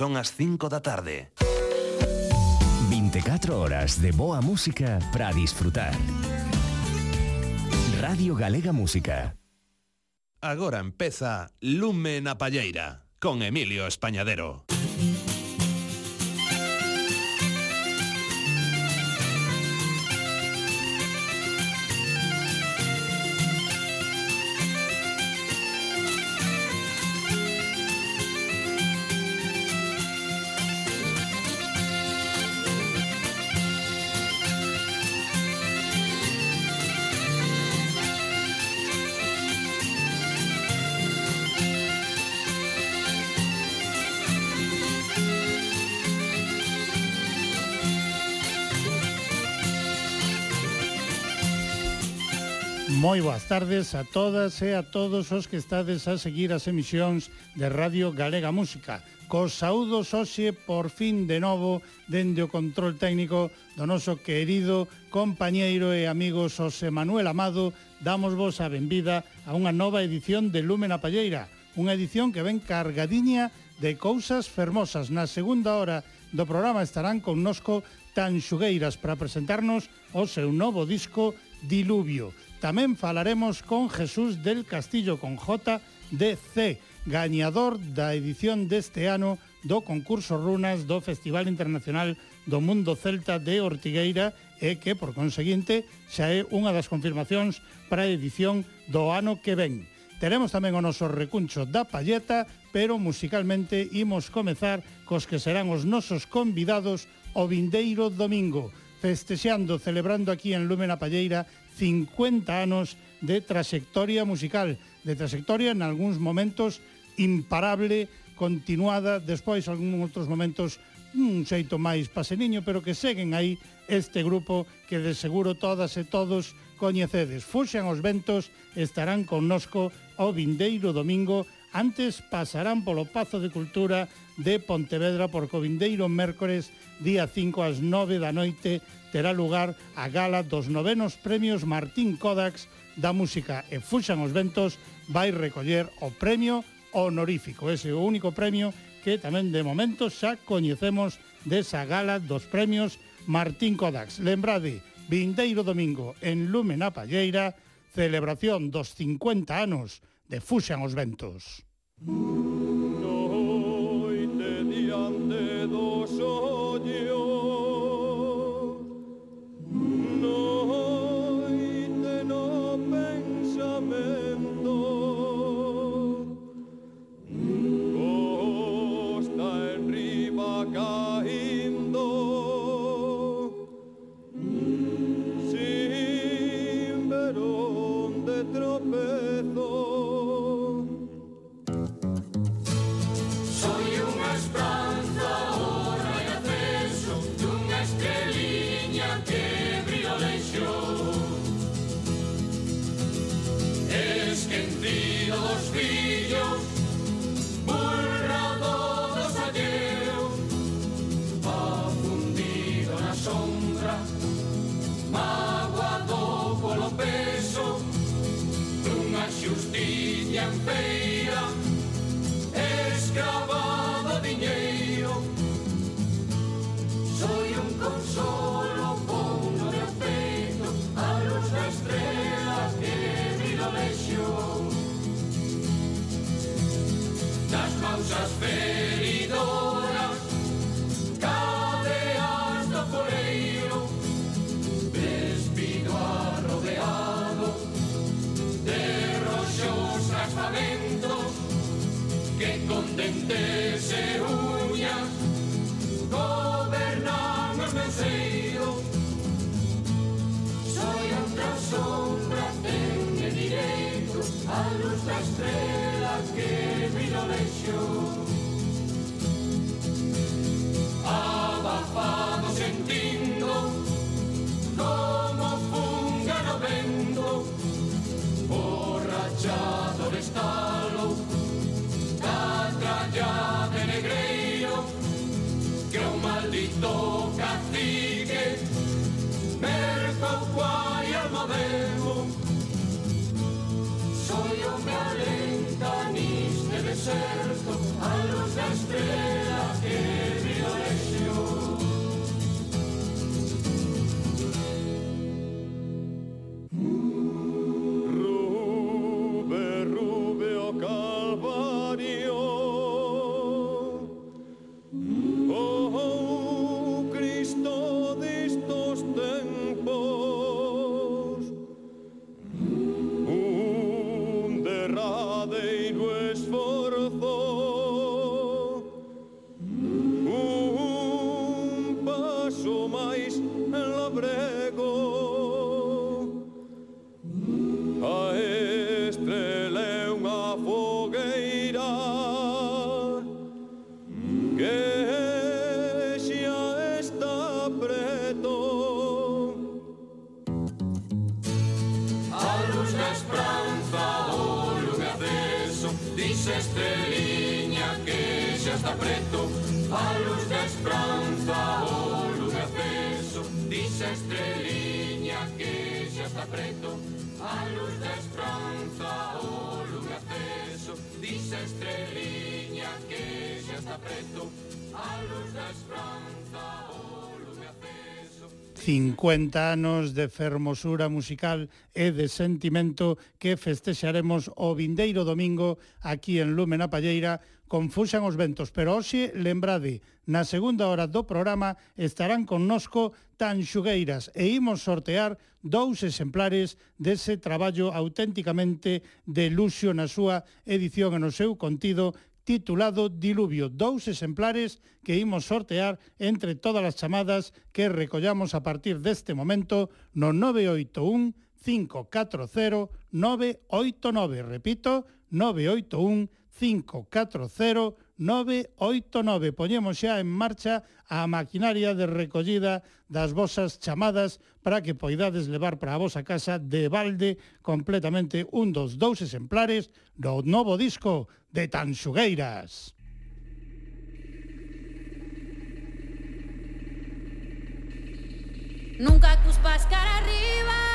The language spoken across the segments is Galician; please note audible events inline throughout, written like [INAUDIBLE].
son as 5 da tarde. 24 horas de boa música para disfrutar. Radio Galega Música. Agora empeza Lume na Palleira con Emilio Españadero. Moi boas tardes a todas e a todos os que estades a seguir as emisións de Radio Galega Música. Cos saúdos hoxe por fin de novo dende o control técnico do noso querido compañeiro e amigo Xosé Manuel Amado, damos vos a benvida a unha nova edición de Lúmena Palleira, unha edición que ven cargadiña de cousas fermosas. Na segunda hora do programa estarán connosco Tan Xugueiras para presentarnos o seu novo disco Diluvio. Tamén falaremos con Jesús del Castillo con J de C, gañador da edición deste ano do concurso Runas do Festival Internacional do Mundo Celta de Ortigueira e que, por conseguinte, xa é unha das confirmacións para a edición do ano que ven. Teremos tamén o noso recuncho da palleta, pero musicalmente imos comezar cos que serán os nosos convidados o vindeiro domingo, festexando, celebrando aquí en Lumen Palleira 50 anos de trayectoria musical, de trayectoria en algúns momentos imparable, continuada, despois algún outros momentos un xeito máis paseniño, pero que seguen aí este grupo que de seguro todas e todos coñecedes. Fuxan os ventos, estarán connosco o vindeiro domingo Antes pasarán polo Pazo de Cultura de Pontevedra por Covindeiro mércores día 5 ás 9 da noite terá lugar a gala dos novenos premios Martín Kodax da música e Fuxan os Ventos vai recoller o premio honorífico, ese o único premio que tamén de momento xa coñecemos desa gala dos premios Martín Kodax. Lembrade, vindeiro domingo en Lumen a Palleira, celebración dos 50 anos de Fuxan os Ventos. Noite diante dos sol 50 anos de fermosura musical e de sentimento que festexaremos o vindeiro domingo aquí en Lume na Palleira confusan os ventos, pero hoxe, lembrade, na segunda hora do programa estarán connosco tan xugueiras e imos sortear dous exemplares dese traballo auténticamente de luxo na súa edición e no seu contido titulado Diluvio, dous exemplares que imos sortear entre todas as chamadas que recollamos a partir deste momento no 981 540 989, repito, 981 540 989. Poñemos xa en marcha a maquinaria de recollida das vosas chamadas para que poidades levar para a vosa casa de balde completamente un dos dous exemplares do novo disco de Tanxugueiras. Nunca cuspas cara arriba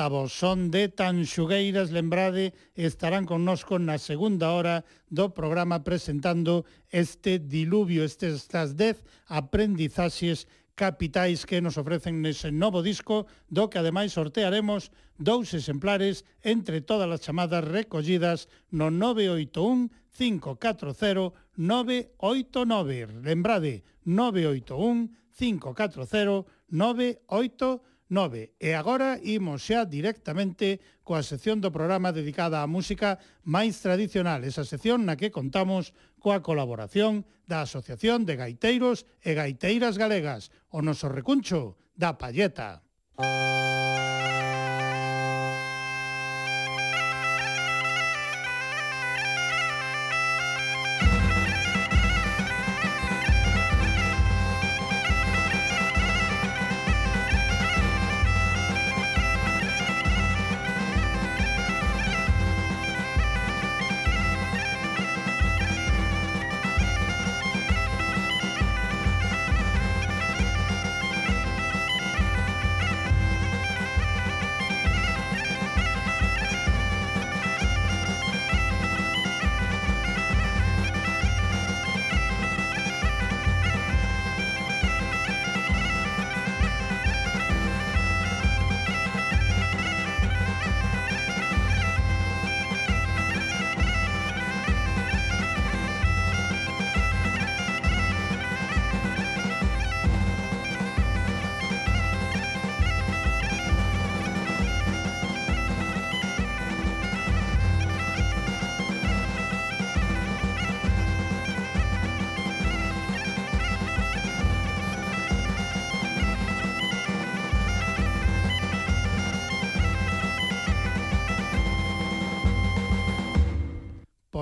Sabos son de Tanxugueiras, lembrade, estarán connosco na segunda hora do programa presentando este diluvio, estes estas dez aprendizaxes capitais que nos ofrecen nese novo disco, do que ademais sortearemos dous exemplares entre todas as chamadas recollidas no 981 540 989. Lembrade, 981 540 989. 9. E agora imos xa directamente coa sección do programa dedicada á música máis tradicional, esa sección na que contamos coa colaboración da Asociación de Gaiteiros e Gaiteiras Galegas, o noso recuncho da Palleta. Música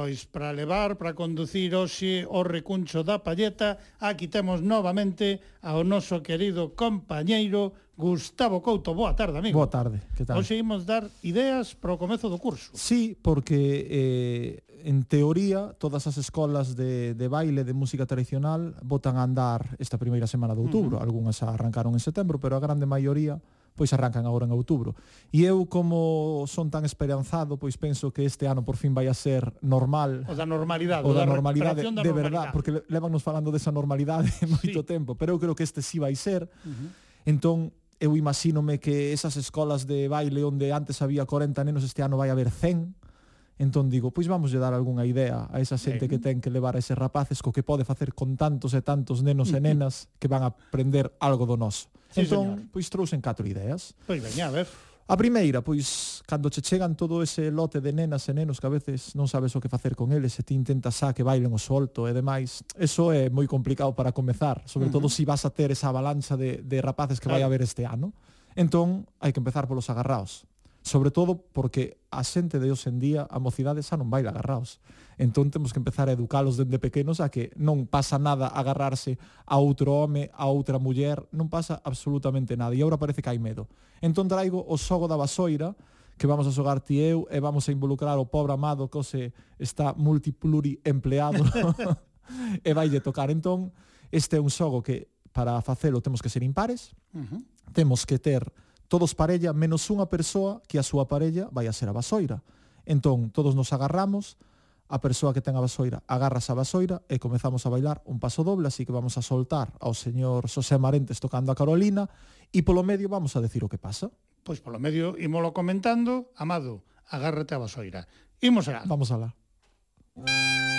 Pois para levar, para conducir hoxe o recuncho da palleta, aquí temos novamente ao noso querido compañeiro Gustavo Couto. Boa tarde, amigo. Boa tarde, que tal? Hoxe imos dar ideas para o comezo do curso. Sí, porque eh, en teoría todas as escolas de, de baile de música tradicional botan a andar esta primeira semana de outubro. Uh -huh. Algúnas arrancaron en setembro, pero a grande maioría pois arrancan agora en outubro. E eu como son tan esperanzado, pois penso que este ano por fin vai a ser normal. O da normalidade, o da, normalidade da de verdade, porque levanos falando desa normalidade [LAUGHS] moito sí. tempo, pero eu creo que este sí vai ser. Uh -huh. Entón eu imagínome que esas escolas de baile onde antes había 40 nenos este ano vai haber 100 Entón digo, pois vamos lle dar algunha idea a esa xente ben. que ten que levar a eses rapaces co que pode facer con tantos e tantos nenos e nenas que van a aprender algo do noso. Sí, entón, señor. pois trouxen catro ideas. Pois veña, a ver. A primeira, pois, cando che chegan todo ese lote de nenas e nenos que a veces non sabes o que facer con eles e ti intentas xa que bailen o solto e demais, eso é moi complicado para comezar, sobre uh -huh. todo se si vas a ter esa avalancha de, de rapaces que claro. vai haber este ano. Entón, hai que empezar polos agarraos sobre todo porque a xente de hoxe en día, a mocidade xa non baila agarraos. Entón temos que empezar a educalos dende pequenos a que non pasa nada agarrarse a outro home, a outra muller, non pasa absolutamente nada. E agora parece que hai medo. Entón traigo o xogo da vasoira, que vamos a xogar ti eu e vamos a involucrar o pobre amado que se está multipluri empleado [LAUGHS] e vaille tocar. Entón, este é un xogo que para facelo temos que ser impares, uh -huh. temos que ter todos parella menos unha persoa que a súa parella vai a ser a vasoira. Entón, todos nos agarramos, a persoa que ten a vasoira agarras a vasoira e comezamos a bailar un paso doble, así que vamos a soltar ao señor Xosé Marentes tocando a Carolina e polo medio vamos a decir o que pasa. Pois polo medio ímolo comentando, Amado, agárrate a vasoira. Imos alá. Vamos alá. Vamos alá.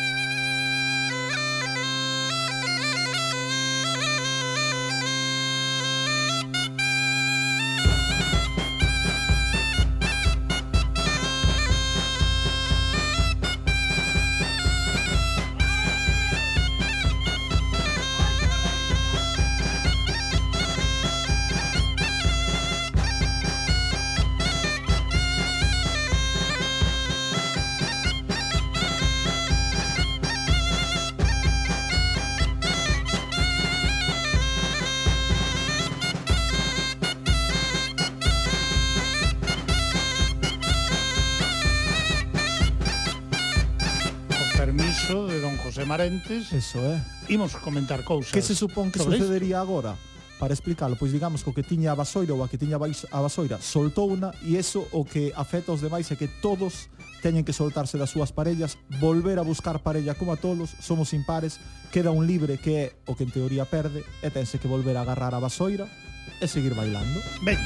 diferentes. Eso é. Eh? Imos comentar cousas. Que se supón que sucedería isto? agora? Para explicarlo, pois digamos que o que tiña a vasoira ou a que tiña a vasoira soltou una e eso o que afecta os demais é que todos teñen que soltarse das súas parellas, volver a buscar parella como a tolos, somos impares, queda un libre que é o que en teoría perde e tense que volver a agarrar a vasoira e seguir bailando. Ben.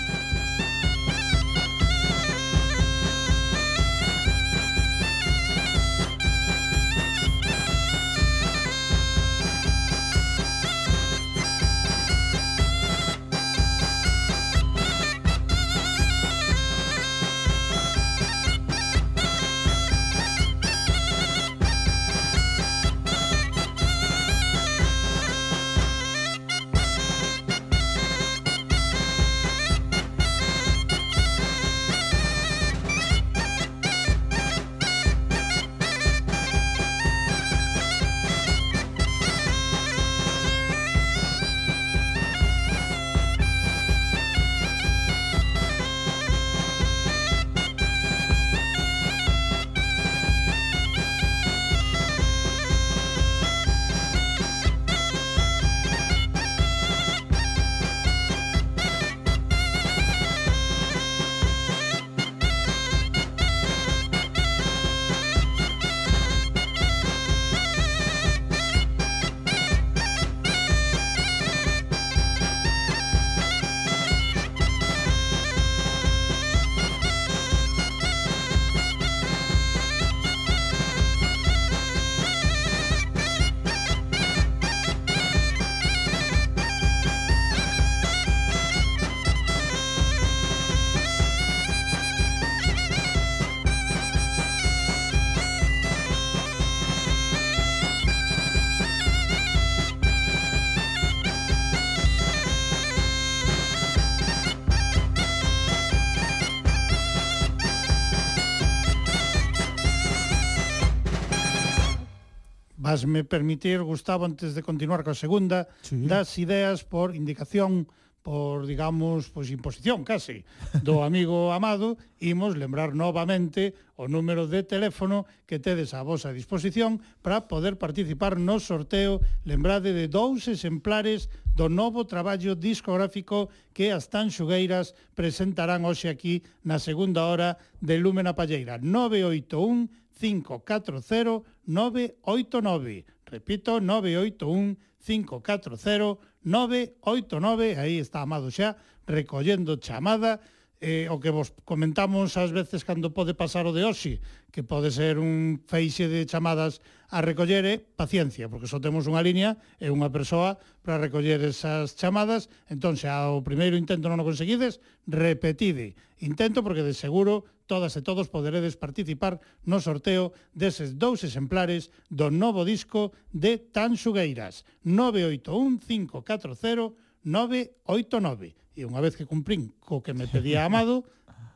permitir, Gustavo, antes de continuar coa segunda, sí. das ideas por indicación por, digamos, pois imposición casi do [LAUGHS] amigo Amado, imos lembrar novamente o número de teléfono que tedes a vosa disposición para poder participar no sorteo, lembrade de dous exemplares do novo traballo discográfico que as Tanxugueiras presentarán hoxe aquí na segunda hora de Lúmena Palleira. 981 540 989 Repito, 981-540-989. Aí está Amado xa recollendo chamada eh, o que vos comentamos ás veces cando pode pasar o de hoxe, que pode ser un feixe de chamadas a recoller é paciencia, porque só temos unha liña e unha persoa para recoller esas chamadas, entón se ao primeiro intento non o conseguides, repetide. Intento porque de seguro todas e todos poderedes participar no sorteo deses dous exemplares do novo disco de Tan Sugueiras, 981 540 989. E unha vez que cumprín co que me pedía Amado,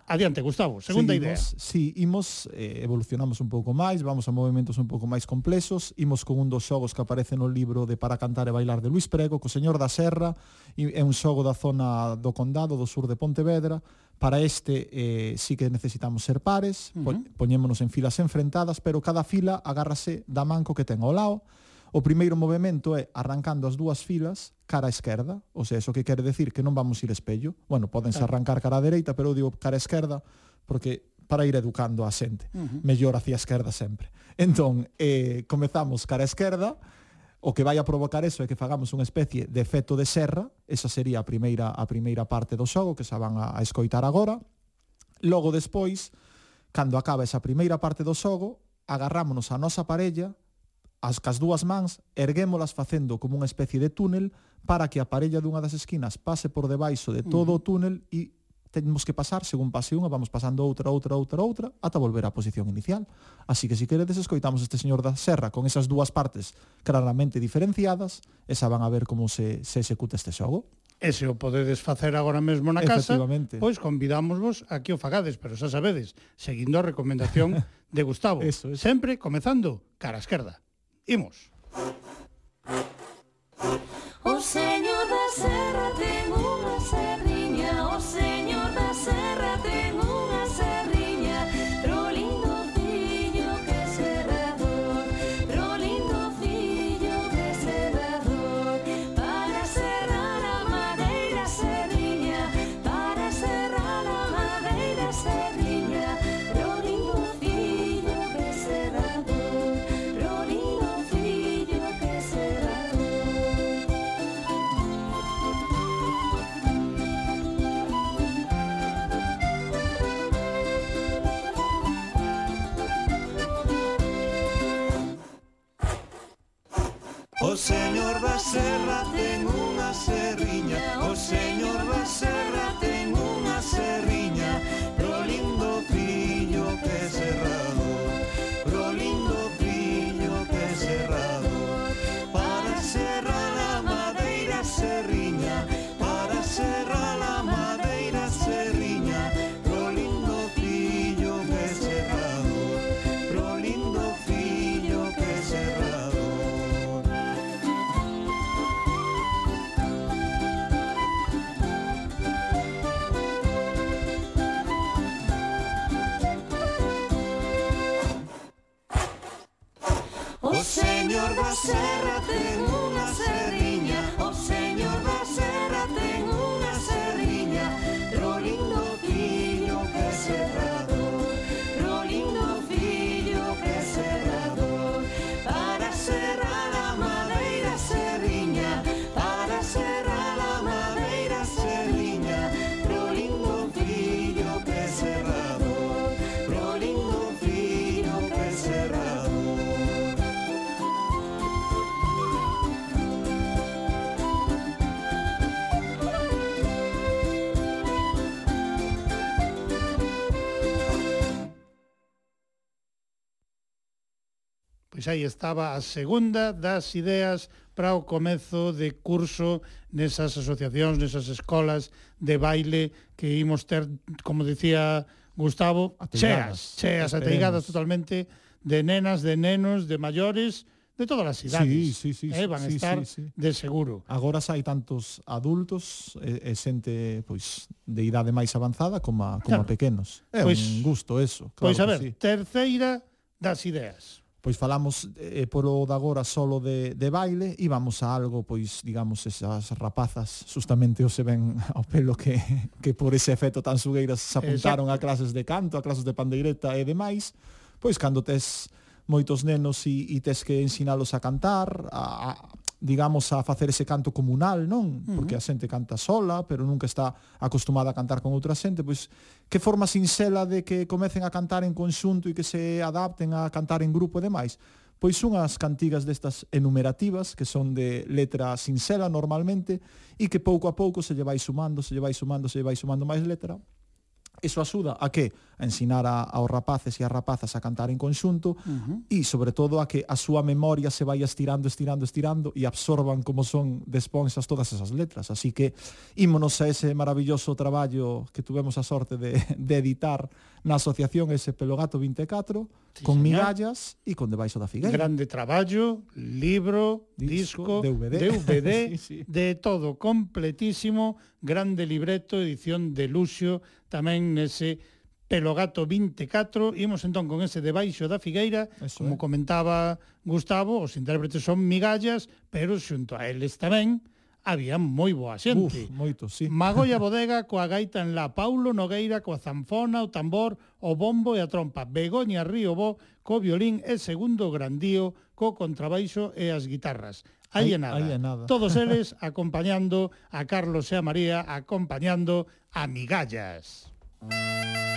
Adiante, Gustavo, segunda Seguimos, idea. Si, imos, eh, evolucionamos un pouco máis, vamos a movimentos un pouco máis complexos, imos con un dos xogos que aparece no libro de Para cantar e bailar de Luis Prego, co Señor da Serra, e é un xogo da zona do condado do sur de Pontevedra, Para este eh, sí que necesitamos ser pares, uh -huh. poñémonos en filas enfrentadas, pero cada fila agárrase da manco que ten ao lado, O primeiro movimento é arrancando as dúas filas cara a esquerda, ou sea, eso que quere decir que non vamos ir espello. Bueno, podense claro. arrancar cara a dereita, pero eu digo cara a esquerda porque para ir educando a xente. Uh -huh. Mellor hacia a esquerda sempre. Entón, eh, comezamos cara a esquerda, o que vai a provocar eso é que fagamos unha especie de efecto de serra, esa sería a primeira a primeira parte do xogo que xa van a, a escoitar agora. Logo despois, cando acaba esa primeira parte do xogo, agarrámonos a nosa parella As cas dúas mans erguémolas facendo como unha especie de túnel para que a parella dunha das esquinas pase por debaixo de todo uh -huh. o túnel e temos que pasar, según pase unha, vamos pasando outra, outra, outra, outra, ata volver á posición inicial. Así que, se si queredes, escoitamos este señor da Serra con esas dúas partes claramente diferenciadas, e xa van a ver como se, se executa este xogo. E se o podedes facer agora mesmo na casa, pois convidámosvos a que o fagades, pero xa sabedes, seguindo a recomendación de Gustavo. [LAUGHS] Eso, eso. Sempre comezando cara a esquerda. Imos. O señor da serra ten señor da serra ten unha serriña. O señor cerrate Pois aí estaba a segunda das ideas para o comezo de curso nesas asociacións, nesas escolas de baile que imos ter, como dicía Gustavo, ateigadas. cheas, cheas, ateigadas totalmente de nenas, de nenos, de maiores, de todas as idades. Sí, sí, sí, eh, van sí, estar sí, sí. de seguro. Agora sai tantos adultos e, e xente pois de idade máis avanzada como a, como claro. a pequenos. É pois, un gusto eso, pois, claro Pois a ver, sí. terceira das ideas pois falamos eh, polo de agora solo de, de baile e vamos a algo, pois, digamos, esas rapazas justamente o se ven [LAUGHS] ao pelo que, que por ese efecto tan sugueiras se apuntaron Exacto. a clases de canto, a clases de pandeireta e demais, pois cando tes moitos nenos e, e tes que ensinalos a cantar, a, a digamos, a facer ese canto comunal, non? Porque a xente canta sola, pero nunca está acostumada a cantar con outra xente, pois que forma sinxela de que comecen a cantar en conxunto e que se adapten a cantar en grupo e demais? Pois unhas cantigas destas enumerativas, que son de letra sinxela normalmente, e que pouco a pouco se lle vai sumando, se lle vai sumando, se lle vai sumando máis letra. Iso axuda a que a ensinar a, aos rapaces e as rapazas a cantar en conxunto uh -huh. e sobre todo a que a súa memoria se vai estirando, estirando, estirando e absorban como son de esponxas todas esas letras. Así que ímonos a ese maravilloso traballo que tuvemos a sorte de, de editar na asociación ese Pelogato 24 sí, con señor. migallas e con debaixo da figueira. Grande traballo, libro, disco, disco DVD, DVD [LAUGHS] sí, sí. de todo completísimo, grande libreto, edición de Luxio, tamén nese Pelogato 24. Imos entón con ese debaixo da Figueira, Eso, como eh. comentaba Gustavo, os intérpretes son migallas, pero xunto a eles tamén había moi boa xente. Uf, moito, sí. [LAUGHS] Magoia Bodega coa gaita en la, Paulo Nogueira coa zanfona, o tambor, o bombo e a trompa, Begoña Río Bo co violín e segundo grandío co contrabaixo e as guitarras. Aí é nada. Aí é nada. [LAUGHS] Todos eles acompañando a Carlos e a María, acompañando a Migallas. Música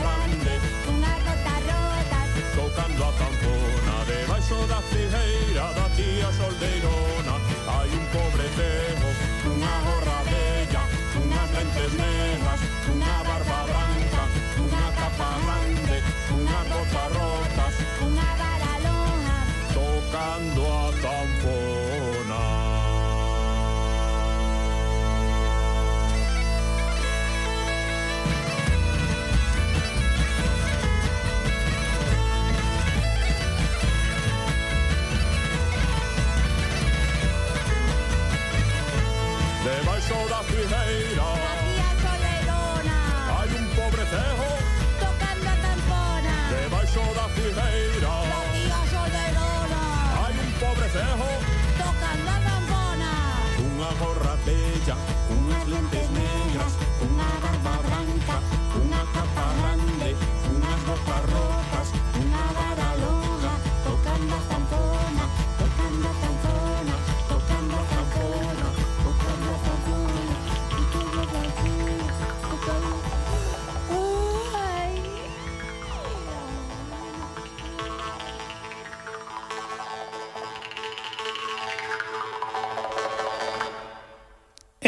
grande. Unha rota rota. Tocando a campona Debaixo da figueira da tía soldeirona Hai un pobre cego Unha gorra bella Cunhas lentes negras Unha barba branca Unha capa grande Unhas botas rotas Cunha vara longa Tocando a campona.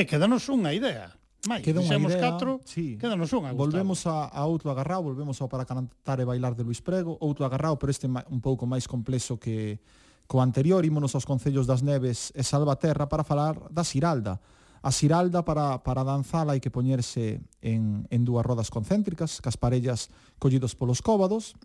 E quedanos unha idea. Mai, Queda unha idea, catro, sí. quedanos unha. Gustavo. Volvemos a, a outro agarrao, volvemos ao para cantar e bailar de Luis Prego, outro agarrao, pero este un pouco máis complexo que co anterior, ímonos aos Concellos das Neves e Salvaterra para falar da Xiralda. A Xiralda para, para danzala hai que poñerse en, en dúas rodas concéntricas, cas parellas collidos polos cóbados,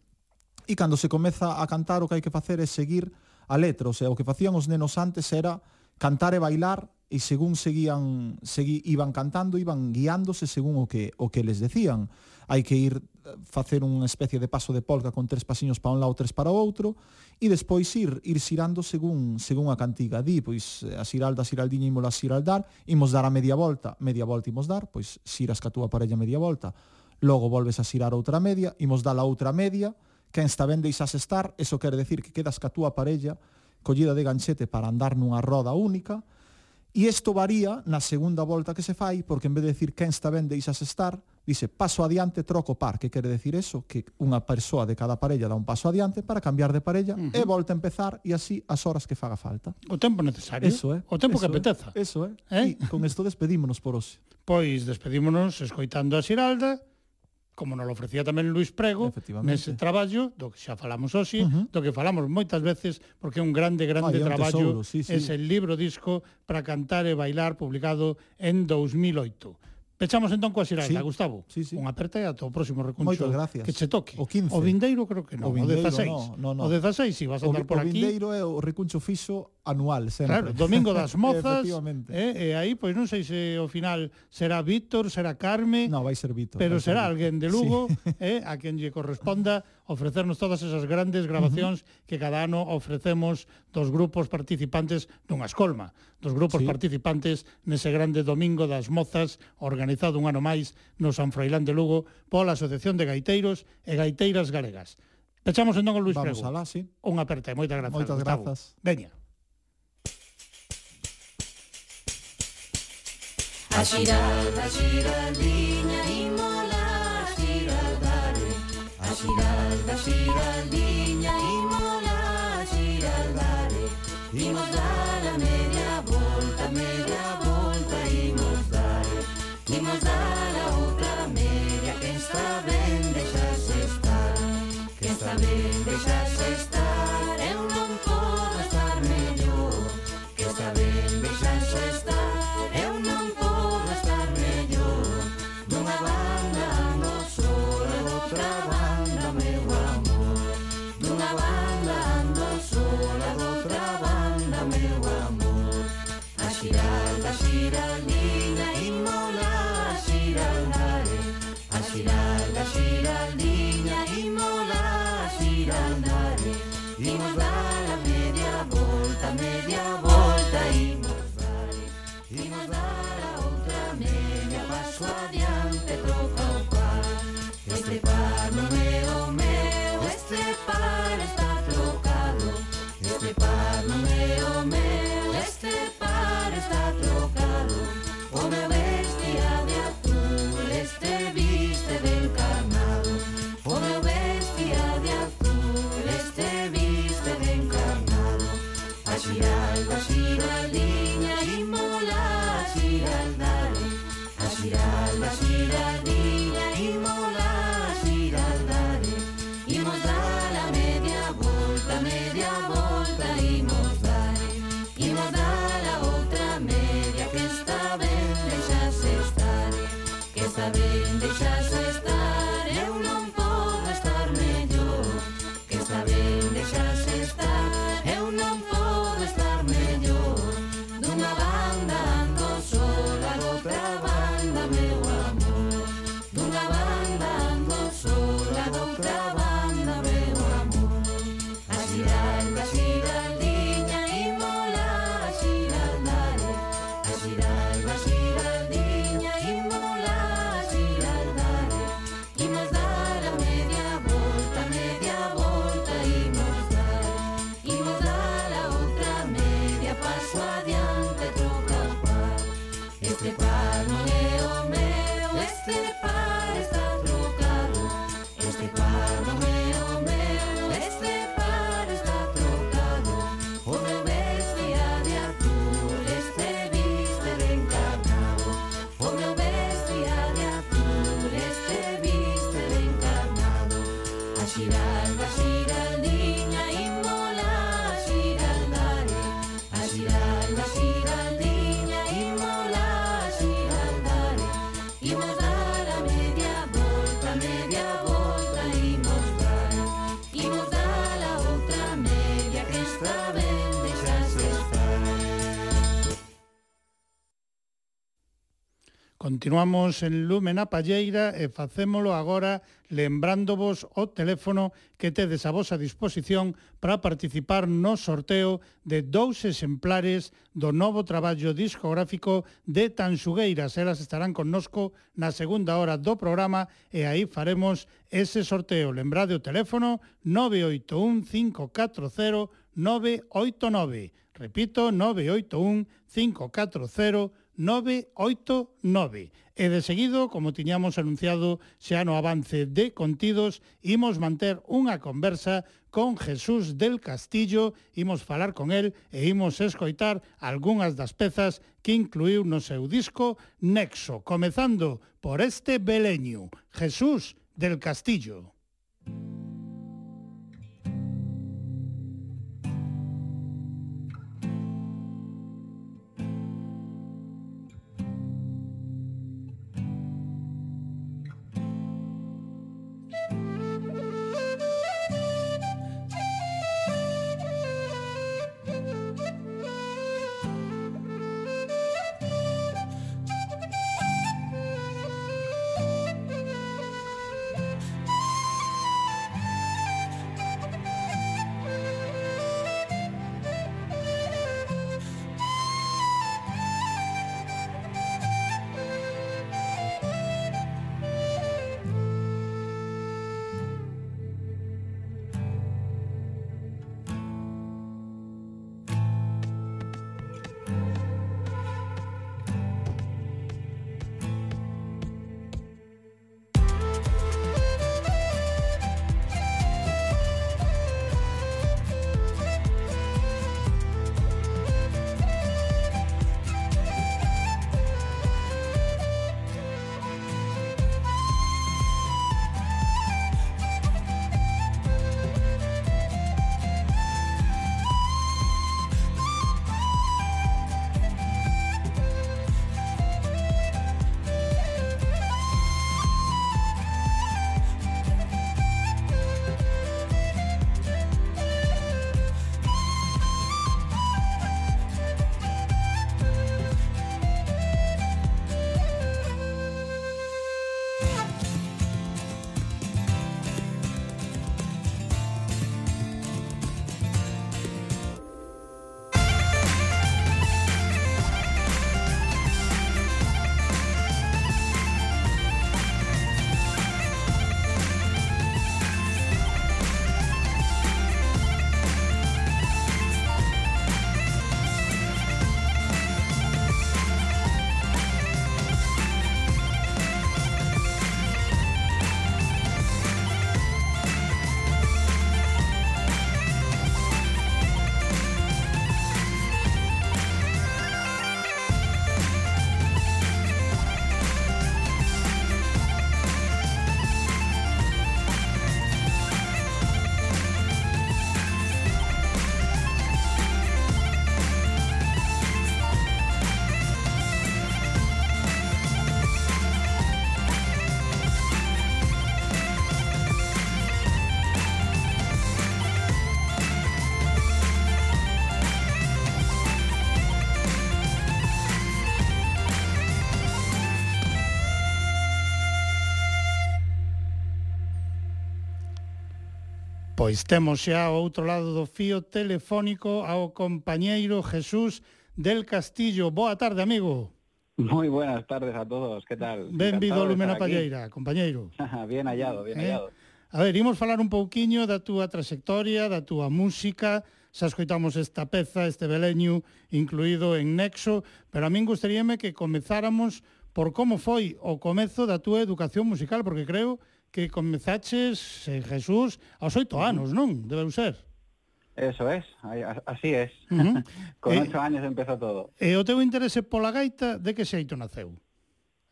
e cando se comeza a cantar o que hai que facer é seguir a letra, o, sea, o que facían os nenos antes era cantar e bailar e según seguían segui, iban cantando, iban guiándose según o que o que les decían. Hai que ir eh, facer unha especie de paso de polca con tres pasiños para un lado, tres para o outro e despois ir ir xirando según según a cantiga. Di, pois a xiralda, a xiraldiña a xiraldar, imos dar a media volta, media volta imos dar, pois xiras ca túa parella media volta. Logo volves a xirar outra media, imos dar a outra media, quen está ben deixas estar, eso quer decir que quedas ca túa parella collida de ganchete para andar nunha roda única, E isto varía na segunda volta que se fai, porque en vez de decir quen está ben deixas estar, dice paso adiante, troco par. Que quere decir eso? Que unha persoa de cada parella dá un paso adiante para cambiar de parella uh -huh. e volta a empezar e así as horas que faga falta. O tempo necesario. Eso é. O tempo que apeteza. É, eso é. Eh? E con isto despedímonos por hoxe. Pois despedímonos escoitando a Xiralda como nos ofrecía tamén Luis Prego, nese traballo, do que xa falamos hoxe, uh -huh. do que falamos moitas veces, porque é un grande, grande Ay, traballo, un tesouro, sí, sí. ese libro disco para cantar e bailar, publicado en 2008 Pechamos entón coa xiralda, sí, Gustavo. Sí, sí. Unha aperta e ata o próximo recuncho Moitas gracias. que che toque. O 15. O vindeiro creo que non, o, vindeiro, 16. No, no, no. O 16 si vas a andar o, por aquí. O vindeiro é o recuncho fixo anual, sempre. Claro, domingo das [LAUGHS] mozas. eh, e aí pois non sei se o final será Víctor, será Carme. No, vai ser Víctor. Pero será alguén de Lugo, sí. eh, a quen lle corresponda ofrecernos todas esas grandes grabacións uh -huh. que cada ano ofrecemos dos grupos participantes dunha escolma, dos grupos sí. participantes nese grande domingo das mozas organizado un ano máis no San Froilán de Lugo pola Asociación de Gaiteiros e Gaiteiras Galegas. Pechamos entón con Luis Vamos Prego. Alá, sí. Un aperte, moitas grazas. Moitas grazas. Veña. A xiralda, a xiraldiña Continuamos en Lumen a Palleira e facémolo agora lembrándovos o teléfono que tedes a vosa disposición para participar no sorteo de dous exemplares do novo traballo discográfico de Tanxugueiras. Elas estarán connosco na segunda hora do programa e aí faremos ese sorteo. Lembrade o teléfono 981 540 989. Repito, 981 540 989. 989. E de seguido, como tiñamos anunciado xa no avance de contidos, imos manter unha conversa con Jesús del Castillo, imos falar con el e imos escoitar algunhas das pezas que incluiu no seu disco Nexo, comezando por este beleño, Jesús del Castillo. Thank you. Pois temos xa ao outro lado do fío telefónico ao compañeiro Jesús del Castillo. Boa tarde, amigo. Moi buenas tardes a todos, que tal? Benvido, Lumena Palleira, compañeiro. [LAUGHS] Ah, bien hallado, bien eh? hallado. A ver, imos falar un pouquiño da túa trayectoria, da túa música, xa escoitamos esta peza, este beleño incluído en Nexo, pero a min gustaríame que comezáramos por como foi o comezo da túa educación musical, porque creo que comezaches eh, Jesús, aos oito anos, non? Debeu ser. Eso es, así es. Uh [LAUGHS] -huh. Con eh, ocho eh, años empezou todo. E o teu interese pola gaita, de que xeito naceu?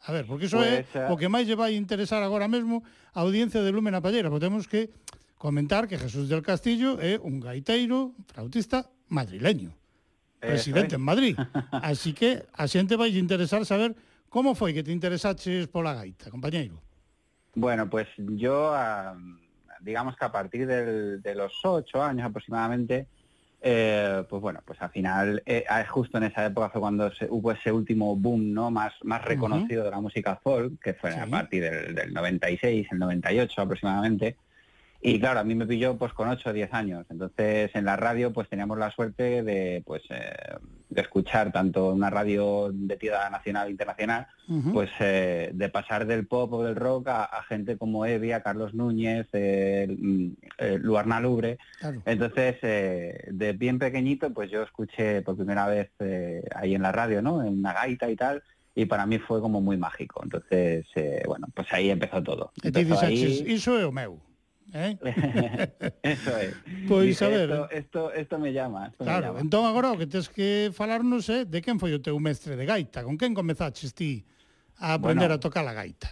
A ver, porque iso pues, é o que máis lle vai interesar agora mesmo a audiencia de Lumen a Pallera, porque temos que comentar que Jesús del Castillo é un gaiteiro flautista madrileño, Presidente es. en Madrid. [LAUGHS] Así que a xente vai interesar saber como foi que te interesaches pola gaita, compañeiro. Bueno, pues yo, digamos que a partir del- de los ocho años aproximadamente, eh, pues bueno, pues al final, eh, justo en esa época fue cuando se- hubo ese último boom, ¿no? Más, más reconocido de la música folk, que fue a partir del, del 96, el 98 aproximadamente. Y claro, a mí me pilló pues con 8 o 10 años. Entonces en la radio pues teníamos la suerte de pues eh, de escuchar tanto una radio de tirada nacional e internacional, pues eh, de pasar del pop o del rock a, a gente como Evia, Carlos Núñez, eh, mm, eh, Luarna Lubre. Claro. Entonces, eh, de bien pequeñito, pues yo escuché por primera vez eh, ahí en la radio, ¿no? En una gaita y tal, y para mí fue como muy mágico. Entonces, eh, bueno, pues ahí empezó todo. Empezó ahí- iso é o meu. Eh? [LAUGHS] Eso es. [LAUGHS] Pois, Dije, a ver. Esto, esto, esto me llama. Esto me Claro, llama. entón agora o que tes que falarnos é de quen foi o teu mestre de gaita, con quen comezaches ti a aprender Bueno. a tocar a gaita.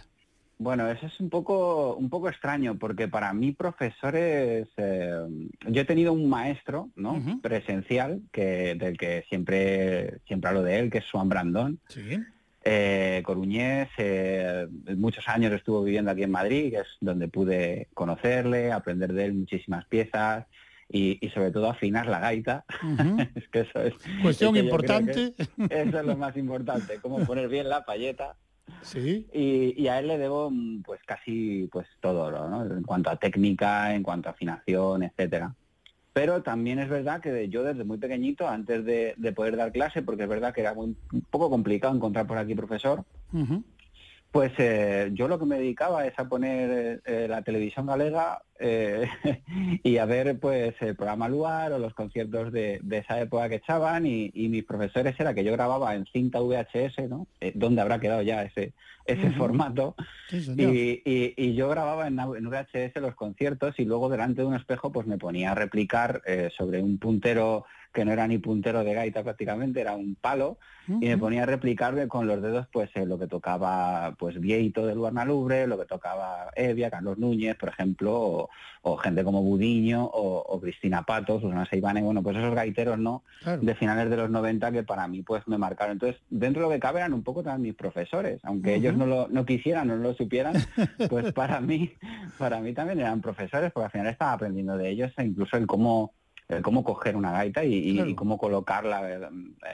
Bueno, eso es un poco, un poco extraño porque para mí profesores, eh, yo he tenido un maestro, ¿no? Presencial que del que siempre, siempre hablo de él, que es Juan Brandón. Sí. Eh, coruñés, eh, muchos años estuvo viviendo aquí en Madrid, que es donde pude conocerle, aprender de él muchísimas piezas y, y sobre todo afinar la gaita. [LAUGHS] Es que eso es Cuestión es que importante. Eso es lo más [LAUGHS] importante, cómo poner bien la payeta. Sí. Y, y a él le debo pues casi pues todo, ¿no? En cuanto a técnica, en cuanto a afinación, etcétera. Pero también es verdad que yo desde muy pequeñito, antes de, de poder dar clase, porque es verdad que era muy- un poco complicado encontrar por aquí profesor. Pues eh, yo lo que me dedicaba es a poner eh, la televisión galega eh, [LAUGHS] y a ver pues el programa Luar o los conciertos de, de esa época que echaban y, y mis profesores era que yo grababa en cinta VHS, ¿no? Eh, ¿Dónde habrá quedado ya ese, ese formato? Sí. Y, y- y yo grababa en, en VHS los conciertos y luego delante de un espejo pues me ponía a replicar eh, sobre un puntero que no era ni puntero de gaita prácticamente, era un palo, y me ponía a replicar con los dedos pues eh, lo que tocaba pues Vieito del Lubre, lo que tocaba Evia, Carlos Núñez, por ejemplo, o, o gente como Budiño o, o Cristina Pato, Susana Seibane, bueno, pues esos gaiteros, ¿no? Claro. de finales de los 90 que para mí pues me marcaron. Entonces, dentro de lo que cabe eran un poco también mis profesores, aunque ellos no lo no quisieran, no lo supieran, pues [LAUGHS] para mí para mí también eran profesores, porque al final estaba aprendiendo de ellos e incluso el cómo el cómo coger una gaita y, y- Claro. y cómo colocarla eh,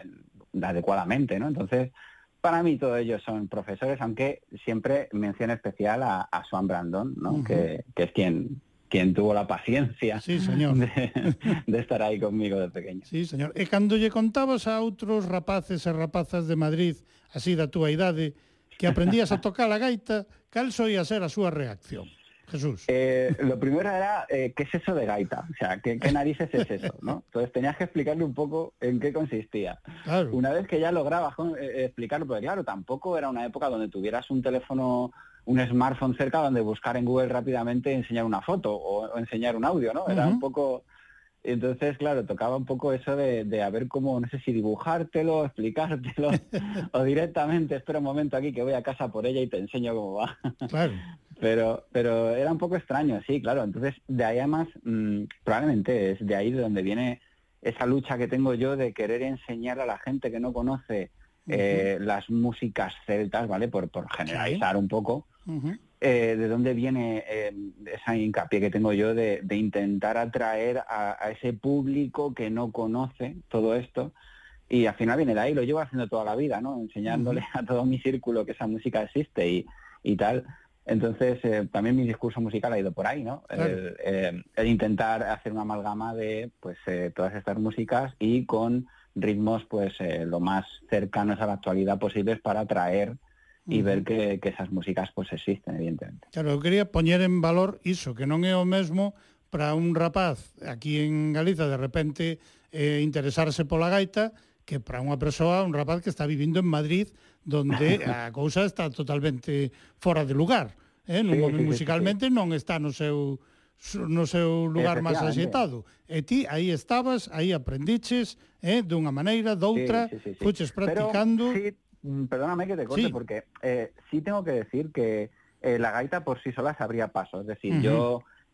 en- adecuadamente, ¿no? Entonces, para mí todos ellos son profesores, aunque siempre mención especial a, a Swan Brandon, ¿no? Que, que es quien quien tuvo la paciencia Sí, señor. de, de estar ahí conmigo de pequeño. Sí, señor. E cando lle contabas a outros rapaces e rapazas de Madrid, así da túa idade, que aprendías a tocar a gaita, cal soía ser a súa reacción? Jesús. Eh, lo primero era, eh, ¿qué es eso de gaita? O sea, ¿qué, qué narices es eso? [LAUGHS] ¿no? Entonces tenías que explicarle un poco en qué consistía. Claro. Una vez que ya lograbas con- eh, explicarlo, porque claro, tampoco era una época donde tuvieras un teléfono, un smartphone cerca donde buscar en Google rápidamente enseñar una foto o, o enseñar un audio, ¿no? Era un poco... Entonces, claro, tocaba un poco eso de, de a ver cómo, no sé si dibujártelo, [LAUGHS] explicártelo, [LAUGHS] o directamente, espera un momento aquí que voy a casa por ella y te enseño cómo va. Claro. Pero, pero era un poco extraño, sí, claro. Entonces, de ahí además, mm, probablemente es de ahí de donde viene esa lucha que tengo yo de querer enseñar a la gente que no conoce eh, las músicas celtas, ¿vale? Por, por generalizar un poco, eh, de dónde viene eh, esa hincapié que tengo yo de, de intentar atraer a, a ese público que no conoce todo esto. Y al final viene de ahí, lo llevo haciendo toda la vida, ¿no? Enseñándole a todo mi círculo que esa música existe y, y tal. Entonces, eh, también mi discurso musical ha ido por ahí, ¿no? Claro. El, eh, el, intentar hacer una amalgama de pues eh, todas estas músicas y con ritmos pues eh, lo más cercanos a la actualidad posibles para atraer y uh -huh. ver que, que, esas músicas pues existen, evidentemente. Claro, eu quería poñer en valor iso, que non é o mesmo para un rapaz aquí en Galiza de repente eh, interesarse pola gaita que para unha persoa, un rapaz que está vivindo en Madrid, donde [LAUGHS] a cousa está totalmente fora de lugar. Eh? Non, sí, sí, musicalmente sí, non está no seu no seu lugar máis axetado. E ti aí estabas, aí aprendiches, eh, dunha maneira, doutra, sí, sí, sí, sí. fuches practicando. Pero, sí, mm, perdóname que te corte, sí. porque eh, sí tengo que decir que eh, la gaita por sí sola se abría paso. Es decir, uh -huh. yo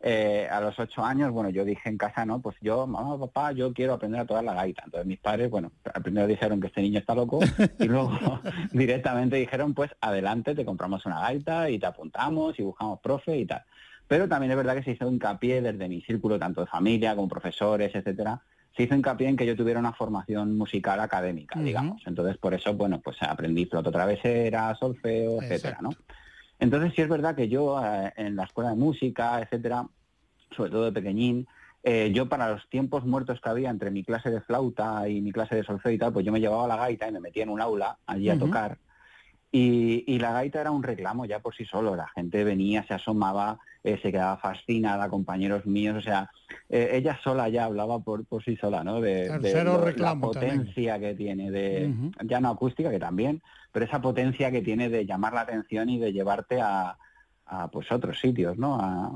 eh, a los ocho años, bueno, yo dije en casa, no, pues yo, mamá, papá, yo quiero aprender a tocar la gaita. Entonces mis padres, bueno, al primero dijeron que este niño está loco y [LAUGHS] luego [LAUGHS] directamente dijeron, pues adelante, te compramos una gaita y te apuntamos y buscamos profe y tal. Pero también es verdad que se hizo hincapié desde mi círculo, tanto de familia como profesores, etcétera, se hizo hincapié en que yo tuviera una formación musical académica, digamos. Entonces, por eso, bueno, pues aprendí flauta travesera, solfeo, etcétera, ¿no? Entonces, sí es verdad que yo eh, en la escuela de música, etcétera, sobre todo de pequeñín, eh, yo para los tiempos muertos que había entre mi clase de flauta y mi clase de solfeo y tal, pues yo me llevaba la gaita y me metía en un aula allí a tocar. Y, y la gaita era un reclamo ya por sí solo. La gente venía, se asomaba, eh, se quedaba fascinada, compañeros míos. O sea, eh, ella sola ya hablaba por, por sí sola, ¿no? De, lo- la también. potencia que tiene de, ya no acústica, que también, pero esa potencia que tiene de llamar la atención y de llevarte a, a pues otros sitios, ¿no? A,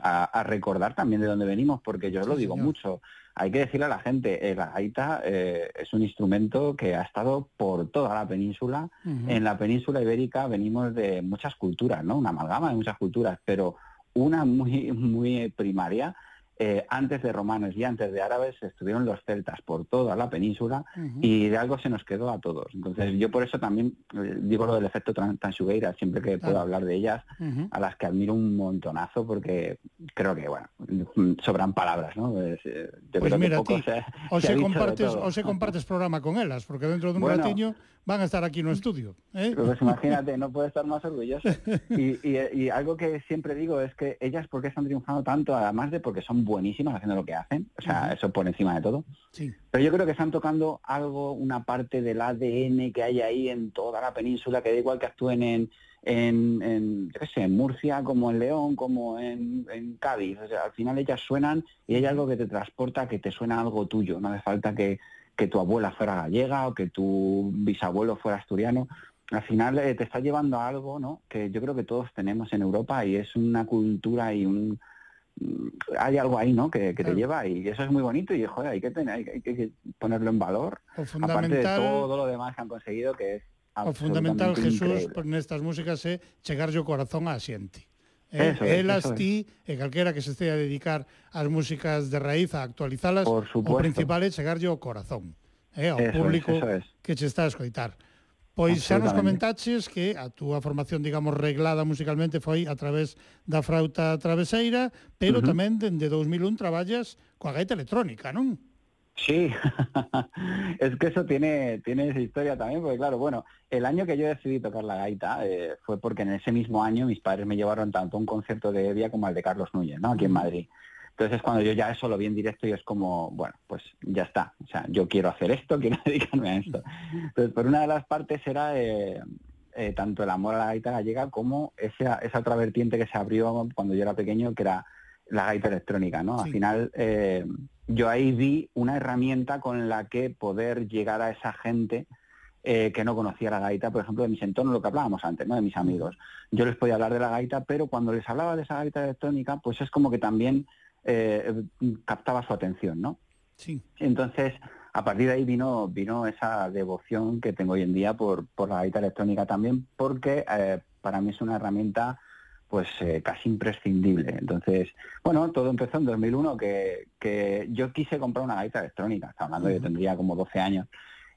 a- a recordar también de dónde venimos, porque yo Sí, lo digo señor. mucho. Hay que decirle a la gente, la gaita eh, es un instrumento que ha estado por toda la península. En la península ibérica venimos de muchas culturas, ¿no? Una amalgama de muchas culturas, pero una muy, muy primaria. Eh, antes de romanos y antes de árabes estuvieron los celtas por toda la península y de algo se nos quedó a todos. Entonces yo por eso también eh, digo lo del efecto Tansugueira, siempre que puedo hablar de ellas, a las que admiro un montonazo porque creo que, bueno, sobran palabras, ¿no? Eh, yo creo mira, que poco se, O se se de compartes, o se compartes programa con elas, porque dentro dun Bueno. ratiño van a estar aquí no estudio, eh? Pues [LAUGHS] imagínate, no puedo estar más orgulloso. Y, y- y algo que siempre digo es que ellas, ¿por qué están triunfando tanto? Además de porque son buenísimas haciendo lo que hacen, o sea, eso por encima de todo. Sí. Pero yo creo que están tocando algo, una parte del ADN que hay ahí en toda la península, que da igual que actúen en, en, en, yo qué sé, en Murcia, como en León, como en, en Cádiz. O sea, al final ellas suenan y hay algo que te transporta, que te suena algo tuyo. No hace falta que, que tu abuela fuera gallega o que tu bisabuelo fuera asturiano. Al final eh, te está llevando a algo, ¿no? Que yo creo que todos tenemos en Europa y es una cultura y un mm, hay algo ahí, ¿no? Que, que Claro. te lleva y eso es muy bonito y joder, hay que tener, hay, que- hay que ponerlo en valor. Aparte de todo lo demás que han conseguido, que es o fundamental Jesús por nestas músicas é chegarlle o corazón á xente. Eh, eso, elas eso ti e calquera que se estea a dedicar ás músicas de raíz a actualizalas, Por supuesto. o principal é chegarlle ao corazón, eh, ao eso público es, es. que che está a escoitar. Pois xa nos comentaches que a túa formación, digamos, reglada musicalmente foi a través da frauta traveseira, pero uh -huh. tamén dende 2001 traballas coa gaita electrónica, non? Sí, [LAUGHS] es que eso tiene, tiene esa historia también, porque claro, bueno, el año que yo decidí tocar la gaita eh, fue porque en ese mismo año mis padres me llevaron tanto a un concierto de Evia como al de Carlos Núñez, ¿no? Aquí en Madrid. Entonces cuando yo ya eso lo vi en directo y es como, bueno, pues ya está. O sea, yo quiero hacer esto, [LAUGHS] quiero dedicarme a esto. Entonces, por una de las partes era eh, eh, tanto el amor a la gaita gallega como esa, esa otra vertiente que se abrió cuando yo era pequeño, que era la gaita electrónica, ¿no? Sí. Al final eh, yo ahí vi una herramienta con la que poder llegar a esa gente eh, que no conocía la gaita, por ejemplo, de mis entornos, lo que hablábamos antes, ¿no? De mis amigos. Yo les podía hablar de la gaita, pero cuando les hablaba de esa gaita electrónica, pues es como que también eh, captaba su atención, ¿no? Sí. Entonces, a partir de ahí vino, vino esa devoción que tengo hoy en día por, por la gaita electrónica también, porque eh, para mí es una herramienta pues eh, casi imprescindible. Entonces, bueno, todo empezó en 2001, que, que yo quise comprar una gaita electrónica, está hablando, yo tendría como 12 años,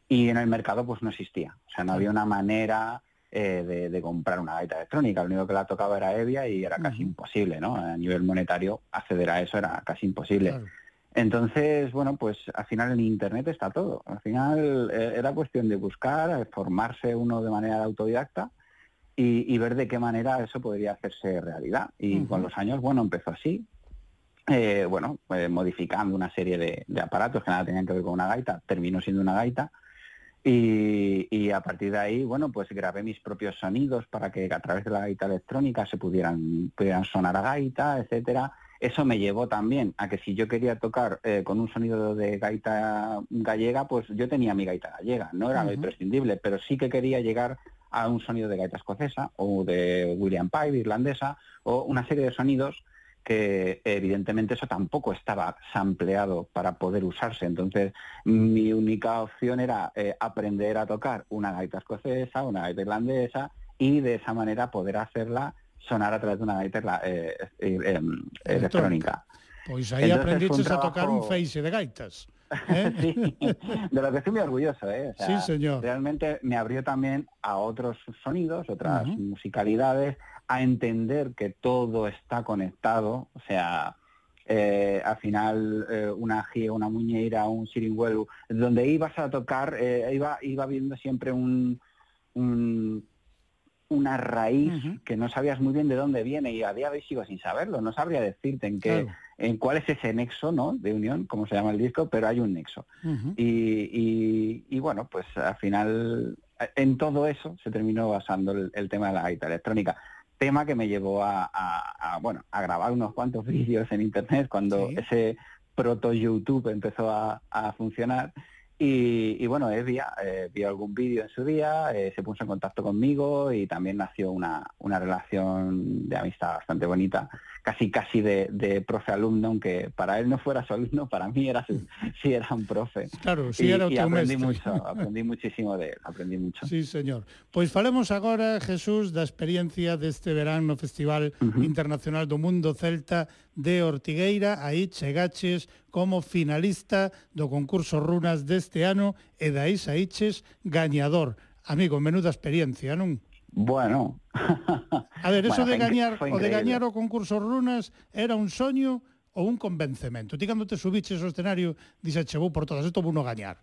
y en el mercado pues no existía, o sea, no había una manera eh, de, de comprar una gaita electrónica, lo único que la tocaba era Evia y era casi imposible, ¿no? A nivel monetario acceder a eso era casi imposible. Claro. Entonces, bueno, pues al final en Internet está todo. Al final eh, era cuestión de buscar, formarse uno de manera autodidacta y, y ver de qué manera eso podría hacerse realidad. Y con los años, bueno, empezó así. Eh, bueno, eh, modificando una serie de, de aparatos que nada tenían que ver con una gaita, terminó siendo una gaita. Y, y a partir de ahí, bueno, pues grabé mis propios sonidos para que a través de la gaita electrónica se pudieran, pudieran sonar a gaita, etcétera. Eso me llevó también a que si yo quería tocar eh, con un sonido de gaita gallega, pues yo tenía mi gaita gallega, no era lo imprescindible, pero sí que quería llegar a un sonido de gaita escocesa o de William Pipe irlandesa o una serie de sonidos que evidentemente eso tampoco estaba sampleado para poder usarse. Entonces, mi única opción era eh, aprender a tocar una gaita escocesa, una gaita irlandesa y de esa manera poder hacerla sonar a través de una gaita eh, eh, electrónica. Entonces, aprendiches fue un a tocar un feixe de gaitas. Eh? [LAUGHS] Sí, de lo que estoy muy orgulloso, ¿eh? O sea, Sí, señor. Realmente me abrió también a otros sonidos, otras musicalidades, a entender que todo está conectado, o sea, eh, al final eh, una gira, una muñeira, un siringuelo, donde ibas a tocar, eh, iba, iba viendo siempre un, un- una raíz que no sabías muy bien de dónde viene y a día de hoy sigo sin saberlo, no sabría decirte en qué, Claro. en cuál es ese nexo, ¿no? De unión, como se llama el disco, pero hay un nexo. Y, y- y bueno, pues al final en todo eso se terminó basando el, el tema de la gaita electrónica. Tema que me llevó a, a- a, bueno, a grabar unos cuantos [LAUGHS] vídeos en internet cuando Sí. ese proto YouTube empezó a, a funcionar. Y, y bueno, Evia eh, vio algún vídeo en su día, eh, se puso en contacto conmigo y también nació una, una relación de amistad bastante bonita, casi casi de, de profe-alumno, aunque para él no fuera su alumno, para mí era su, [LAUGHS] sí era un profe. Claro, si y, era y aprendí mucho, aprendí muchísimo de él, aprendí mucho. Sí, señor. Pois falemos agora, Jesús, da experiencia deste verán no Festival. Internacional do Mundo Celta de Ortigueira. Aí chegaches como finalista do concurso Runas deste ano e dai saíches gañador. Amigo, menuda experiencia, non? Bueno. A ver, eso bueno, de gañar, o de gañar o concurso Runas era un soño ou un convencemento. Ti cando te subiches ao escenario, dixe, vou por todas, isto vou no gañar.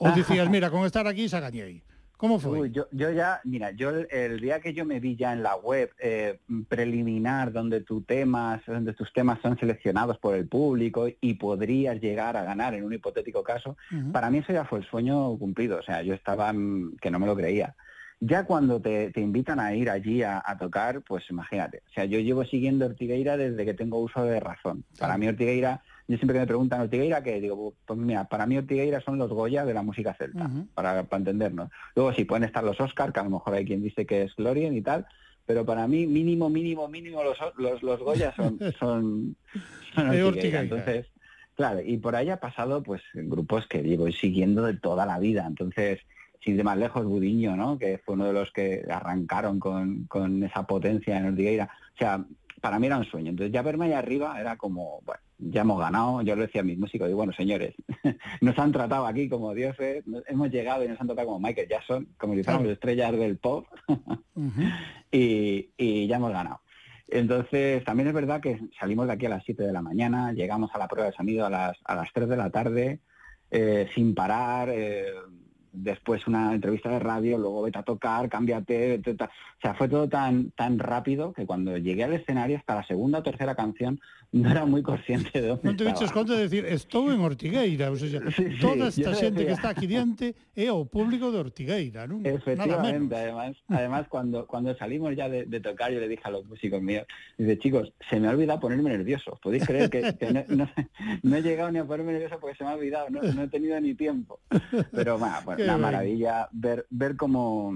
Ou dicías, mira, con estar aquí xa gañei. Como foi? Uy, yo, yo ya, mira, yo el, el día que yo me vi ya en la web eh, preliminar donde tus temas, donde tus temas son seleccionados por el público y podrías llegar a ganar en un hipotético caso, para mí eso ya fue el sueño cumplido. O sea, yo estaba mm, que no me lo creía. Ya cuando te, te invitan a ir allí a, a tocar, pues imagínate. O sea, yo llevo siguiendo Ortigueira desde que tengo uso de razón. Para mí Ortigueira, yo siempre que me preguntan Ortigueira, que digo, pues mira, para mí Ortigueira son los Goya de la música celta, para, para entendernos. Luego sí pueden estar los Oscar, que a lo mejor hay quien dice que es Glorien y tal, pero para mí mínimo, mínimo, mínimo los, los, los Goya son, [LAUGHS] son, son De Ortigueira. Ortigueira. Entonces, Claro, y por ahí ha pasado pues grupos que llevo siguiendo de toda la vida. Entonces, sin ir más lejos, Budiño, ¿no? Que fue uno de los que arrancaron con, con esa potencia en Ortigueira. O sea, para mí era un sueño. Entonces ya verme ahí arriba era como, bueno, ya hemos ganado. Yo lo decía a mis músicos, digo, bueno, señores, [LAUGHS] nos han tratado aquí como dioses, hemos llegado y nos han tratado como Michael Jackson, como si fuéramos estrellas del pop [LAUGHS] y, y ya hemos ganado. Entonces, también es verdad que salimos de aquí a las 7 de la mañana, llegamos a la prueba de sonido a las, a las 3 de la tarde, eh, sin parar, eh, después una entrevista de radio, luego vete a tocar, cámbiate, vete a- o sea, fue todo tan, tan rápido que cuando llegué al escenario hasta la segunda o tercera canción no era muy consciente de dónde Non te viches conta de decir, estou en Ortigueira, Sí, sí, toda esta xente que está aquí diante é o público de Ortigueira, non? Efectivamente, además, además cuando, cuando salimos ya de, de tocar, yo le dije a los músicos míos, dice, chicos, se me ha olvidado ponerme nervioso. ¿Podéis creer que, que no, no- no he llegado ni a ponerme nervioso porque se me ha olvidado? No, no he tenido ni tiempo. Pero bueno, Qué una maravilla ver, ver cómo,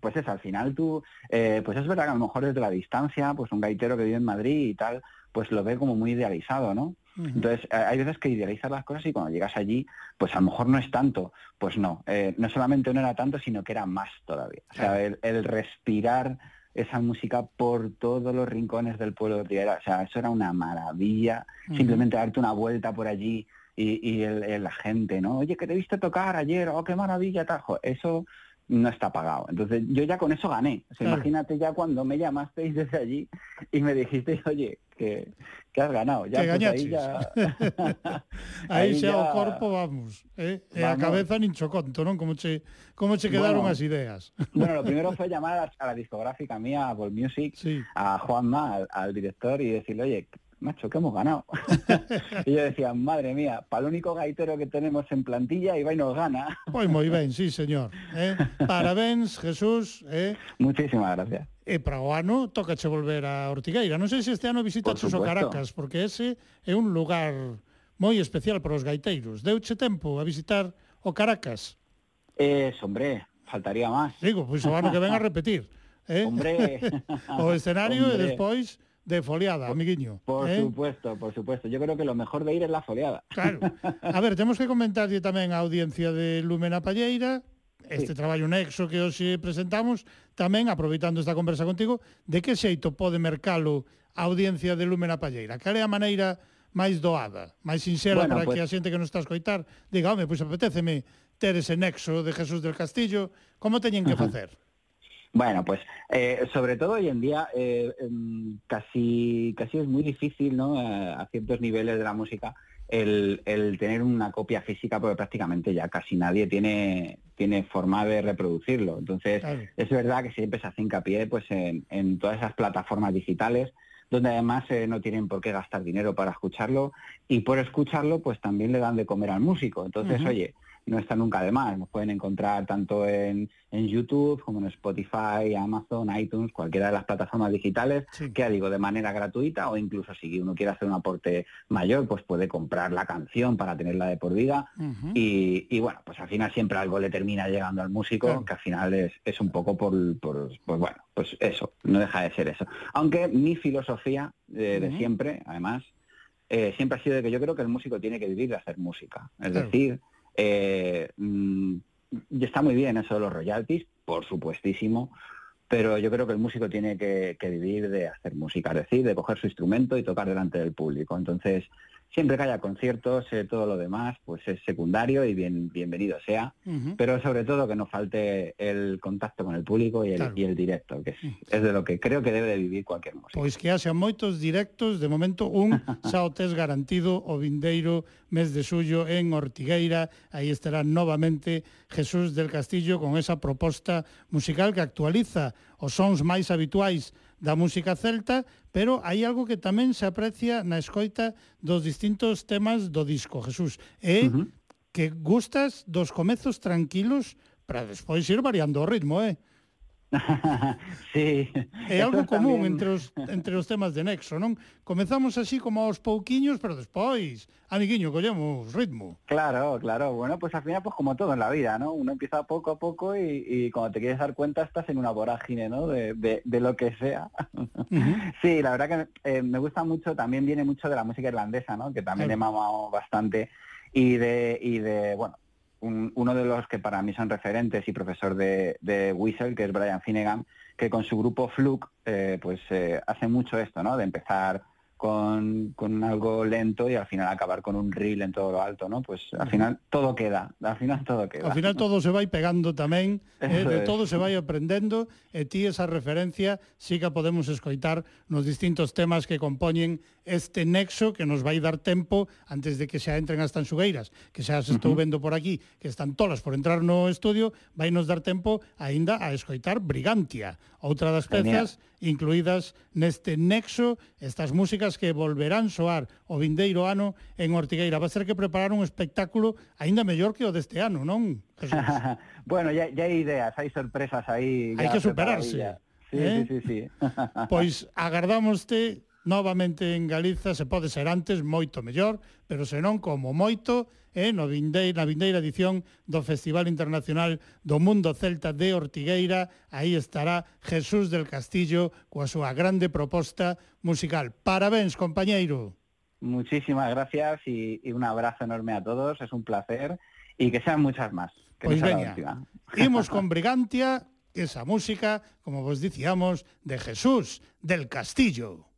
pues eso, al final tú, eh, pues es verdad que a lo mejor desde la distancia, pues un gaitero que vive en Madrid y tal, pues lo ve como muy idealizado, ¿no? Entonces, eh, hay veces que idealizas las cosas y cuando llegas allí, pues a lo mejor no es tanto. Pues no, eh, no solamente no era tanto, sino que era más todavía. O sea, el, el respirar esa música por todos los rincones del pueblo de Ortiguera, o sea, eso era una maravilla. Simplemente darte una vuelta por allí y, y el- el- la gente, ¿no? Oye, que te viste tocar ayer, oh, qué maravilla, tal. Jo, Eso no está pagado. Entonces, yo ya con eso gané. O sea, Claro. imagínate ya cuando me llamasteis desde allí y me dijisteis, oye, que, que has ganado. Ya, Que pues ahí ya... [LAUGHS] Xa o ya- corpo vamos, eh? e a Vamos. cabeza nin cho conto, non? Como che, como che quedaron Bueno. as ideas. Bueno, lo primero [LAUGHS] fue llamar a la, a la discográfica mía, a Music, Sí. a Juanma, al, al director, y decirle, oye, macho, que hemos ganado. [LAUGHS] y yo decía, madre mía, para el único gaitero que tenemos en plantilla, Ibai nos gana. Pues muy bien, sí, señor. ¿eh? Parabéns, Jesús. ¿eh? Muchísimas gracias. Eh, e para o ano tocache volver a Ortigueira. Non sei se este ano visita o Caracas, porque ese é un lugar moi especial para os gaiteiros. Deuche tempo a visitar o Caracas? Eh, hombre, faltaría máis. Digo, pois o ano que ven a repetir. Eh? [LAUGHS] Hombre. o escenario hombre. e despois de foliada, por, amiguiño. Por ¿eh? supuesto, por supuesto. Yo creo que lo mejor de ir es la foliada. Claro. A ver, temos que comentar tamén a audiencia de Lumena Palleira, este sí. traballo nexo que hoxe presentamos, tamén aproveitando esta conversa contigo, de que xeito pode mercalo a audiencia de Lumena Palleira? Cal é a maneira máis doada, máis sincera bueno, para pues... que a xente que nos está a escoitar diga, home, pois apetéceme ter ese nexo de Jesús del Castillo, como teñen que [LAUGHS] facer? Bueno, pues eh, sobre todo hoy en día eh, em, casi, casi es muy difícil, ¿no? A, a ciertos niveles de la música el, el tener una copia física porque prácticamente ya casi nadie tiene, tiene forma de reproducirlo. Entonces, Claro. es verdad que siempre se hace hincapié pues, en, en todas esas plataformas digitales donde además eh, no tienen por qué gastar dinero para escucharlo y por escucharlo pues también le dan de comer al músico. Entonces, oye, no está nunca de más. Nos pueden encontrar tanto en, en YouTube como en Spotify, Amazon, iTunes, cualquiera de las plataformas digitales, Sí. que ya digo, de manera gratuita o incluso si uno quiere hacer un aporte mayor, pues puede comprar la canción para tenerla de por vida. Y, y bueno, pues al final siempre algo le termina llegando al músico, Claro. que al final es, es un poco por, por, pues bueno, pues eso, no deja de ser eso. Aunque mi filosofía eh, de siempre, además, eh, siempre ha sido de que yo creo que el músico tiene que vivir de hacer música. Es Claro. decir, eh, mm, y está muy bien eso de los royalties, por supuestísimo, pero yo creo que el músico tiene que, que vivir de hacer música, es decir, de coger su instrumento y tocar delante del público. Entonces, Siempre que haya conciertos, eh, todo lo demás, pues es secundario y bien, bienvenido sea, uh -huh. pero sobre todo que no falte el contacto con el público y el, claro. y el directo, que es, es, de lo que creo que debe de vivir cualquier músico. Pois que haxa moitos directos, de momento un [LAUGHS] xa o tes garantido o vindeiro mes de suyo en Ortigueira, aí estará novamente Jesús del Castillo con esa proposta musical que actualiza os sons máis habituais da música celta, pero hai algo que tamén se aprecia na escoita dos distintos temas do disco, Jesús. É uh -huh. que gustas dos comezos tranquilos para despois ir variando o ritmo, eh? Sí. É algo común entre os, entre os temas de Nexo, non? Comezamos así como aos pouquiños, pero despois, amiguiño, collemos ritmo. Claro, claro. Bueno, pues al final, pues como todo en la vida, ¿no? Uno empieza poco a poco y, y cuando te quieres dar cuenta estás en una vorágine, ¿no? De, de, de lo que sea. [LAUGHS] Sí, la verdad que eh, me gusta mucho, también viene mucho de la música irlandesa, ¿no? Que también Claro. he mamado bastante. Y de, y de bueno, un- uno de los que para mí son referentes y profesor de, de Whistle, que es Brian Finnegan, que con su grupo Fluke, eh, pues eh, hace mucho esto, ¿no? De empezar con, con, algo lento y al final acabar con un reel en todo lo alto, ¿no? Pues al final todo queda, al final todo queda. Al final todo se va pegando tamén, eh, de todo se vai aprendendo e eh, ti esa referencia sí que podemos escoitar nos distintos temas que compoñen este nexo que nos vai dar tempo antes de que xa entren as tanxugueiras, que xa se estou vendo por aquí, que están tolas por entrar no estudio, vai nos dar tempo aínda a escoitar Brigantia, outra das pezas Genial incluídas neste nexo estas músicas que volverán soar o vindeiro ano en Ortigueira. Va ser que preparar un espectáculo aínda mellor que o deste ano, non? [LAUGHS] bueno, ya, ya hay ideas, hai sorpresas aí. Hai que superarse. Sí, eh? sí, sí, sí. [LAUGHS] pois agardámoste novamente en Galiza, se pode ser antes, moito mellor, pero senón como moito, eh, no vindeira, na vindeira edición do Festival Internacional do Mundo Celta de Ortigueira. Aí estará Jesús del Castillo coa súa grande proposta musical. Parabéns, compañeiro. Muchísimas gracias y, y un abrazo enorme a todos. Es un placer y que sean muchas más. Que pois pues veña, imos [LAUGHS] con Brigantia, esa música, como vos dicíamos, de Jesús del Castillo.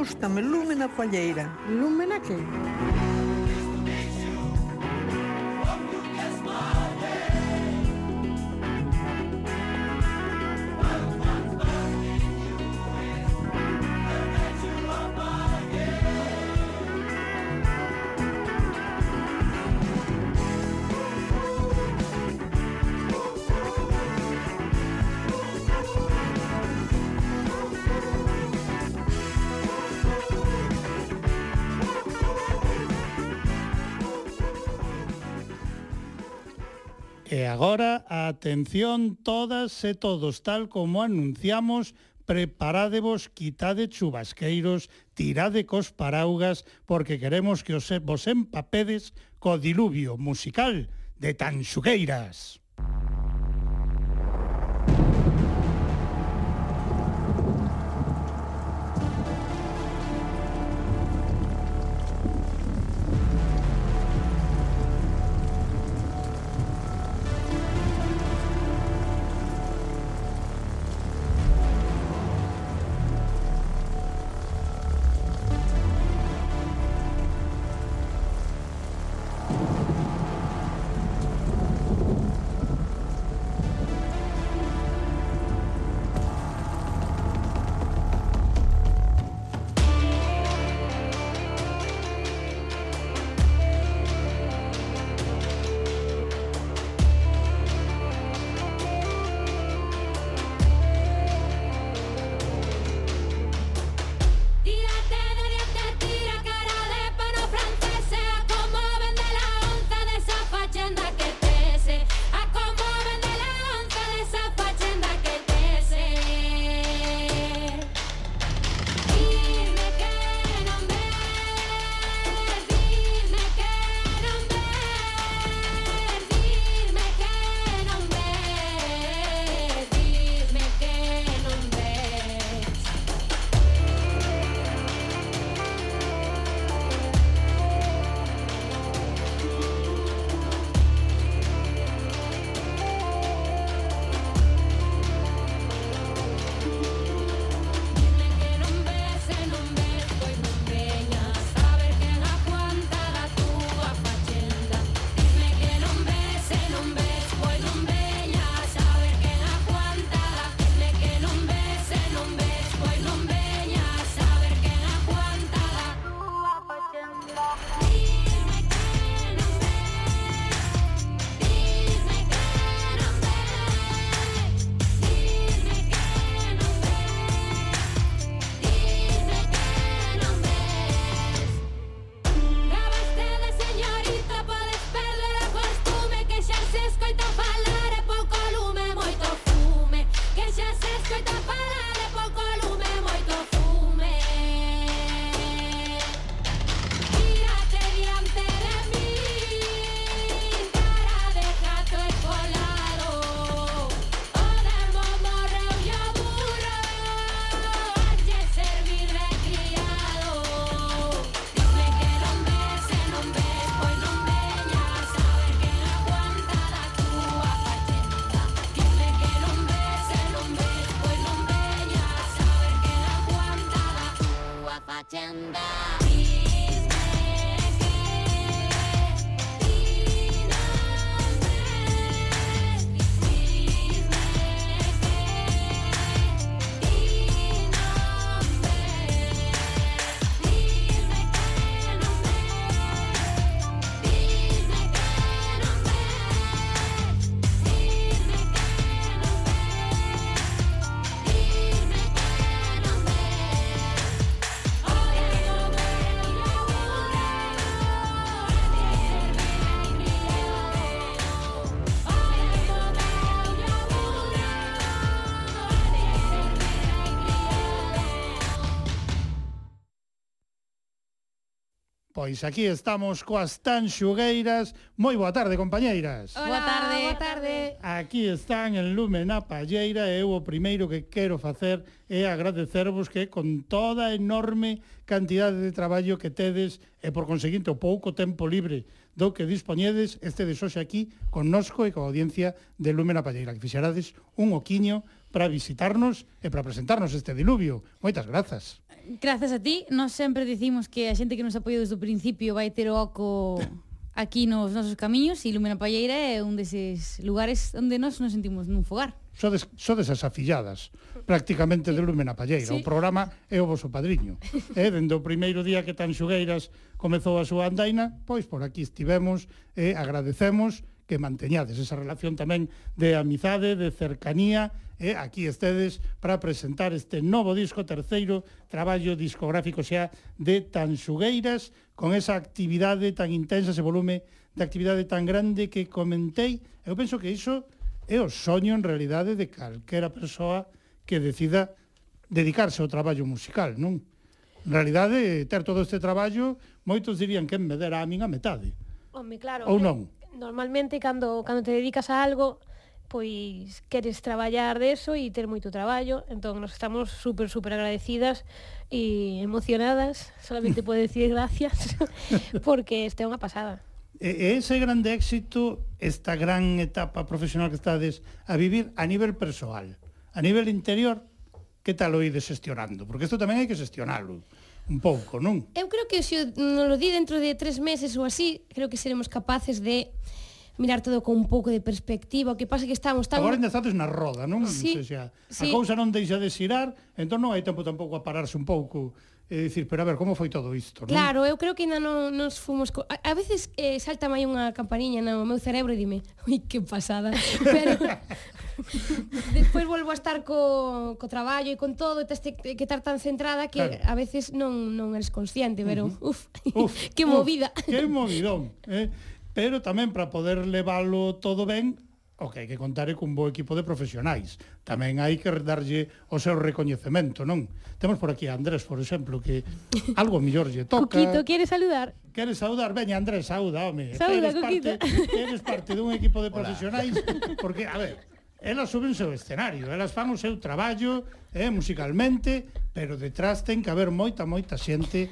gustame lúmena palleira. Lúmena que? Atención todas e todos, tal como anunciamos, preparádevos, quitade chubasqueiros, tirade cos paraugas, porque queremos que os vos empapedes co diluvio musical de Tanxugueiras. Pois aquí estamos coas tan xugueiras. Moi boa tarde, compañeiras. Hola, boa tarde. Boa tarde. Aquí están en Lume na Palleira e eu o primeiro que quero facer é agradecervos que con toda a enorme cantidade de traballo que tedes e por conseguinte o pouco tempo libre do que dispoñedes, estedes hoxe aquí connosco e coa audiencia de Lume na Palleira, que fixerades un oquiño para visitarnos e para presentarnos este diluvio. Moitas grazas. Grazas a ti, nós sempre dicimos que a xente que nos apoiou desde o principio vai ter o oco aquí nos nosos camiños e Lumena Palleira é un deses lugares onde nós nos sentimos nun fogar. Sodes, sodes as afilladas prácticamente de Lumena Palleira. Sí. O programa é o voso padriño. eh, dende o primeiro día que tan xugueiras comezou a súa andaina, pois por aquí estivemos e eh, agradecemos que manteñades esa relación tamén de amizade, de cercanía, eh, aquí estedes para presentar este novo disco terceiro traballo discográfico xa de Tanxugueiras con esa actividade tan intensa, ese volume de actividade tan grande que comentei. Eu penso que iso é o soño en realidade de calquera persoa que decida dedicarse ao traballo musical, non? En realidade, ter todo este traballo, moitos dirían que me dera a min a metade. Home, claro. Ou non? normalmente cando, cando te dedicas a algo pois queres traballar deso e ter moito traballo, entón nos estamos super, super agradecidas e emocionadas, [LAUGHS] solamente podo decir gracias, [LAUGHS] porque este é unha pasada. E ese grande éxito, esta gran etapa profesional que estades a vivir a nivel persoal, a nivel interior, que tal o ides xestionando? Porque isto tamén hai que xestionalo un pouco, non? Eu creo que se non lo di dentro de tres meses ou así, creo que seremos capaces de mirar todo con un pouco de perspectiva, o que pasa que estamos tan... Agora ainda estades na roda, non? Sí, non sei se a, sí. a cousa non deixa de xirar, entón non hai tempo tampouco a pararse un pouco e dicir, pero a ver, como foi todo isto? Non? Claro, eu creo que ainda non nos fomos... Co... A, a veces eh, salta mai unha campaniña no meu cerebro e dime, ui, que pasada. [LAUGHS] Pero, [LAUGHS] despois volvo a estar co, co traballo e con todo, e tes que estar tan centrada que claro. a veces non non eres consciente, pero uh -huh. uf, uf [LAUGHS] que uf, movida. Que movidón, eh? Pero tamén para poder leválo todo ben, o que hai que contar é cun bo equipo de profesionais. Tamén hai que darlle o seu recoñecemento, non? Temos por aquí a Andrés, por exemplo, que algo mellor lle toca. Cuquito, quere saludar? Quere saudar? Veña, Andrés, sauda, home. Sauda, eres Cuquito. Parte, eres parte dun equipo de profesionais, Hola. porque, a ver, elas suben seu escenario, elas fan o seu traballo eh, musicalmente, pero detrás ten que haber moita, moita xente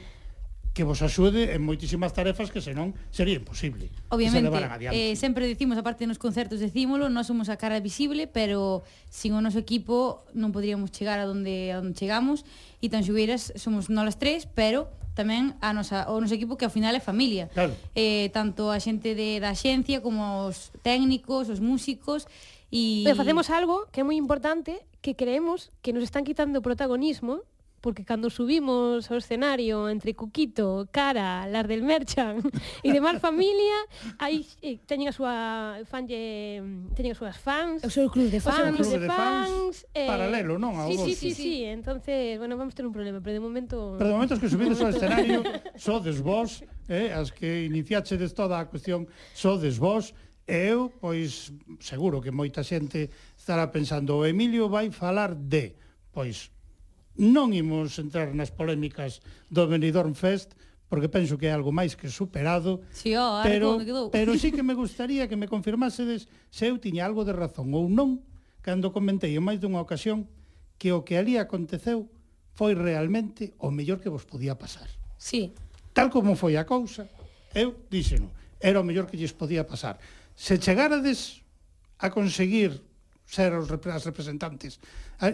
que vos axude en moitísimas tarefas que senón sería imposible. Obviamente, se eh, sempre dicimos, aparte nos concertos decímolo, non somos a cara visible, pero sin o noso equipo non podríamos chegar a donde, a onde chegamos, e tan xugueiras somos nolas tres, pero tamén a nosa, o noso equipo que ao final é familia. Claro. Eh, tanto a xente de, da axencia como os técnicos, os músicos, E Pero facemos algo que é moi importante que creemos que nos están quitando protagonismo porque cando subimos ao escenario entre Cuquito, Cara, las del Merchan e [LAUGHS] demás familia, aí eh, teñen a súa eh, fanlle, teñen as súas fans, o seu club de fans, o club de, de fans, fans eh, paralelo, non? Ao sí, sí, sí, sí, sí, entonces, bueno, vamos ter un problema, pero de momento Pero de momento es que subides ao escenario sodes vos, eh, as que iniciachedes toda a cuestión sodes vos, E eu, pois, seguro que moita xente estará pensando o Emilio vai falar de... Pois, non imos entrar nas polémicas do Benidorm Fest, porque penso que é algo máis que superado, sí, oh, pero, pero sí que me [LAUGHS] gustaría que me confirmásedes se eu tiña algo de razón ou non, cando comentei en máis dunha ocasión que o que ali aconteceu foi realmente o mellor que vos podía pasar. Sí. Tal como foi a cousa, eu díxeno, era o mellor que lles podía pasar se chegarades a conseguir ser os as representantes.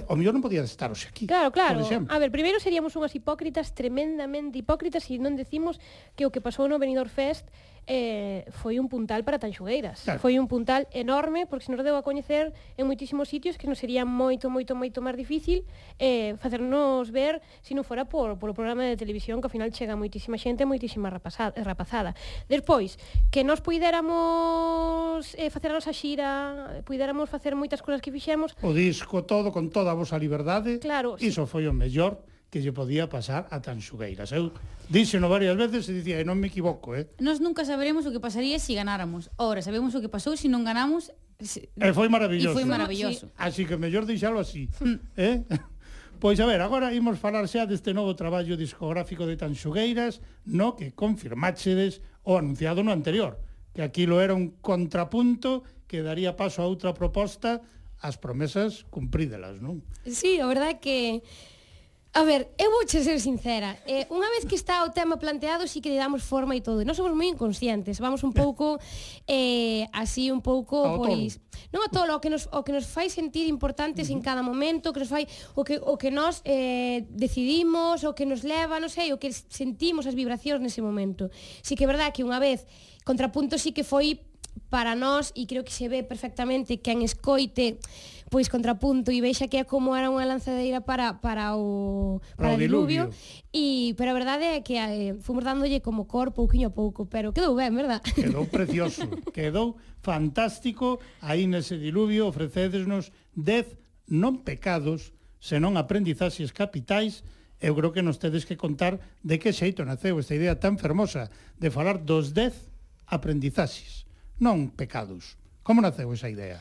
O mellor non podía estar hoxe aquí. Claro, claro. A ver, primeiro seríamos unhas hipócritas tremendamente hipócritas se non decimos que o que pasou no Benidorm Fest eh, foi un puntal para Tanxugueiras. Claro. Foi un puntal enorme, porque se nos deu a coñecer en moitísimos sitios que nos sería moito, moito, moito máis difícil eh, facernos ver se non fora por, por o programa de televisión que ao final chega moitísima xente, moitísima rapazada. rapazada. Despois, que nos puidéramos eh, facer a nosa xira, puidéramos facer moitas cousas que fixemos. O disco, todo, con toda a vosa liberdade. Claro. Iso sí. foi o mellor que lle podía pasar a Tanxugueiras. Eu díxeno varias veces e dicía, e non me equivoco, eh? Nós nunca saberemos o que pasaría se si ganáramos. Ora, sabemos o que pasou se si non ganamos. Se... E foi maravilloso. E foi maravilloso. Sí. Así que mellor deixalo así, hmm. eh? [LAUGHS] Pois a ver, agora imos falar xa deste novo traballo discográfico de Tanxugueiras, no que confirmáchedes o anunciado no anterior, que aquilo era un contrapunto que daría paso a outra proposta as promesas cumprídelas, non? Sí, a verdade é que A ver, eu vou che ser sincera. Eh, unha vez que está o tema planteado, sí que lle damos forma e todo. E non somos moi inconscientes. Vamos un pouco [LAUGHS] eh, así, un pouco... Ao pois, non a todo, o que nos, o que nos fai sentir importantes uh -huh. en cada momento, o que nos fai o que, o que nos eh, decidimos, o que nos leva, non sei, o que sentimos as vibracións nese momento. Sí que é verdad que unha vez, contrapunto sí que foi para nós e creo que se ve perfectamente que escoite pois contrapunto e vexa que é como era unha lanzadeira para para o para, para o diluvio. e pero a verdade é que eh, fomos dándolle como cor pouquiño a pouco, pero quedou ben, verdad? Quedou [LAUGHS] precioso, quedou fantástico. Aí nese diluvio ofrecedesnos 10 non pecados, senón aprendizaxes capitais eu creo que nos tedes que contar de que xeito naceu esta idea tan fermosa de falar dos 10 aprendizaxes, non pecados. Como naceu esa idea?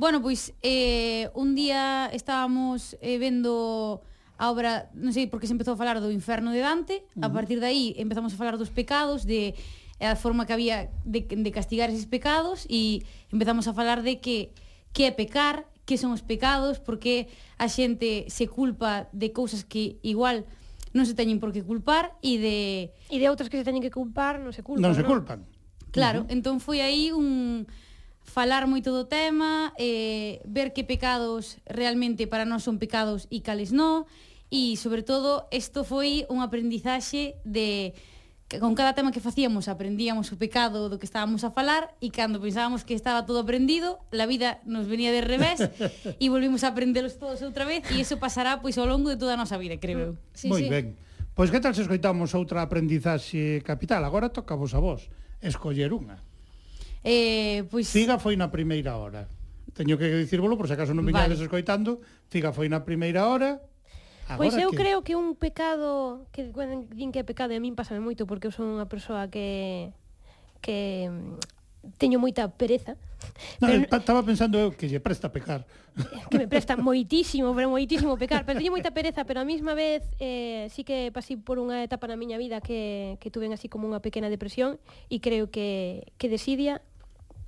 Bueno, pois eh, un día estábamos eh, vendo a obra, non sei, porque se empezou a falar do inferno de Dante, uh -huh. a partir de aí empezamos a falar dos pecados, de eh, a forma que había de, de castigar eses pecados e empezamos a falar de que que é pecar, que son os pecados, porque a xente se culpa de cousas que igual non se teñen por que culpar e de... E de outras que se teñen que culpar non se culpan, non? se culpan. Claro, uh -huh. entón foi aí un falar moito do tema, eh, ver que pecados realmente para nós son pecados e cales non, e sobre todo isto foi un aprendizaxe de que con cada tema que facíamos aprendíamos o pecado do que estábamos a falar e cando pensábamos que estaba todo aprendido, la vida nos venía de revés [LAUGHS] e volvimos a aprendelos todos outra vez e iso pasará pois ao longo de toda a nosa vida, creo eu. Sí, Moi sí. ben. Pois que tal se escoitamos outra aprendizaxe capital? Agora toca vos a vos escoller unha. Eh, pois... Figa foi na primeira hora. Teño que dicirvolo, por se acaso non viñades vale. escoitando, Figa foi na primeira hora, Agora pois eu que... creo que un pecado que din que é pecado e a min pásame moito porque eu son unha persoa que que mm, teño moita pereza. No, pero... Eh, estaba pensando eu que lle presta pecar. [LAUGHS] Que me presta moitísimo, pero moitísimo pecar. Pero teño moita pereza, pero a mesma vez eh, sí que pasei por unha etapa na miña vida que, que tuven así como unha pequena depresión e creo que, que desidia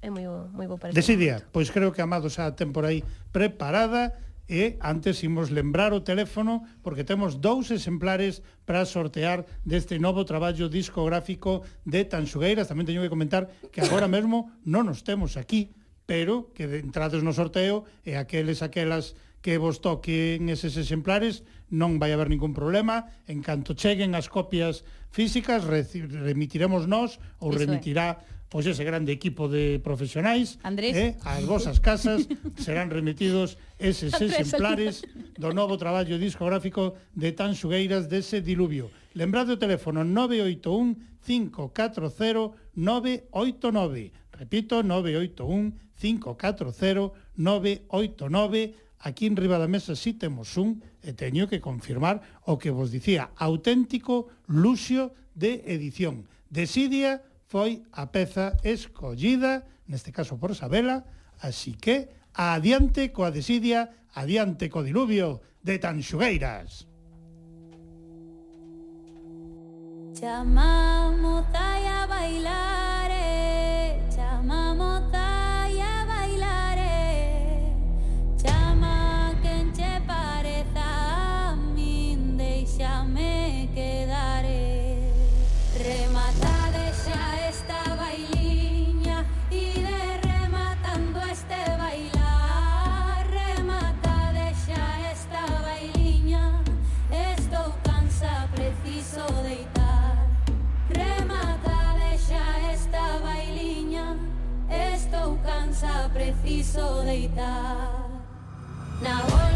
é moi bo, moi bo para Desidia, pois creo que Amado xa ten por aí preparada e antes imos lembrar o teléfono porque temos dous exemplares para sortear deste novo traballo discográfico de Tanxugueiras. Tamén teño que comentar que agora [LAUGHS] mesmo non nos temos aquí, pero que entrades no sorteo e aqueles aquelas que vos toquen eses exemplares non vai haber ningún problema. En canto cheguen as copias físicas, remitiremos nós ou Iso remitirá é pois ese grande equipo de profesionais Andrés. eh, ás vosas casas [LAUGHS] serán remitidos eses exemplares do novo traballo discográfico de Tan Xugueiras dese diluvio. Lembrade o teléfono 981 540 989. Repito, 981 540 989. Aquí en riba da mesa si sí temos un, e teño que confirmar o que vos dicía, auténtico luxo de edición. Desidia, foi a peza escollida, neste caso por Sabela, así que adiante coa desidia, adiante co diluvio de Tanxugueiras. Chamamos a bailar soledad. Now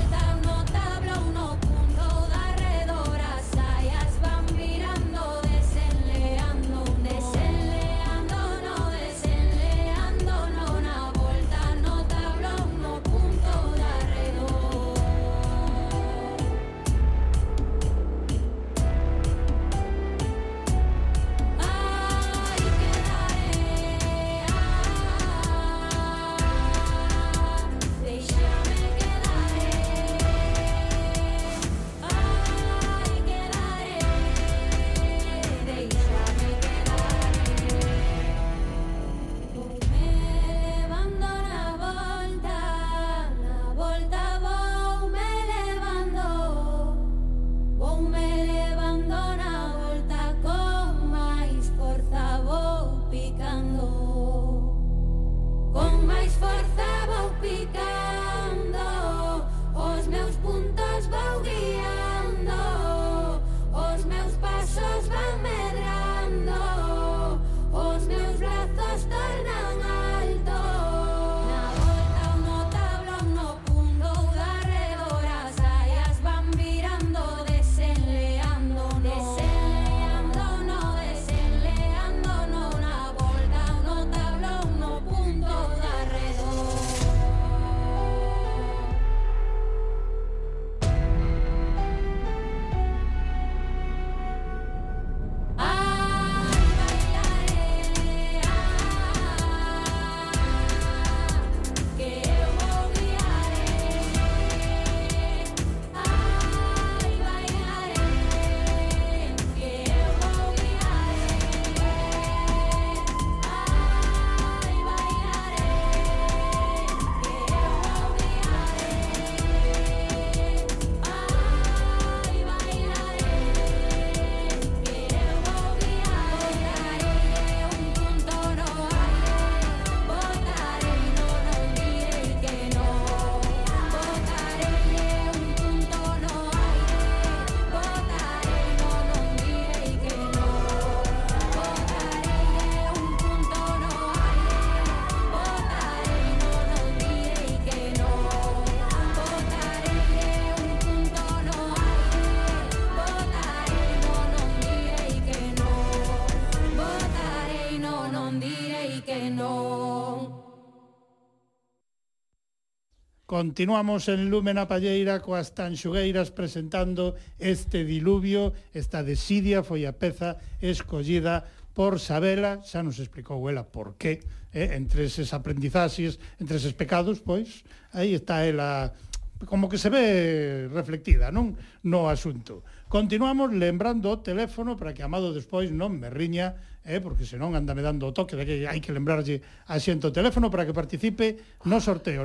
Continuamos en Lúmena Palleira coas tanxugueiras presentando este diluvio, esta desidia foi a peza escollida por Sabela, xa nos explicou ela por qué, eh? entre eses aprendizaxes, entre eses pecados, pois, aí está ela como que se ve reflectida, non? No asunto. Continuamos lembrando o teléfono para que Amado despois non me riña eh, porque senón andame dando o toque de que hai que lembrarlle a xente o teléfono para que participe no sorteo.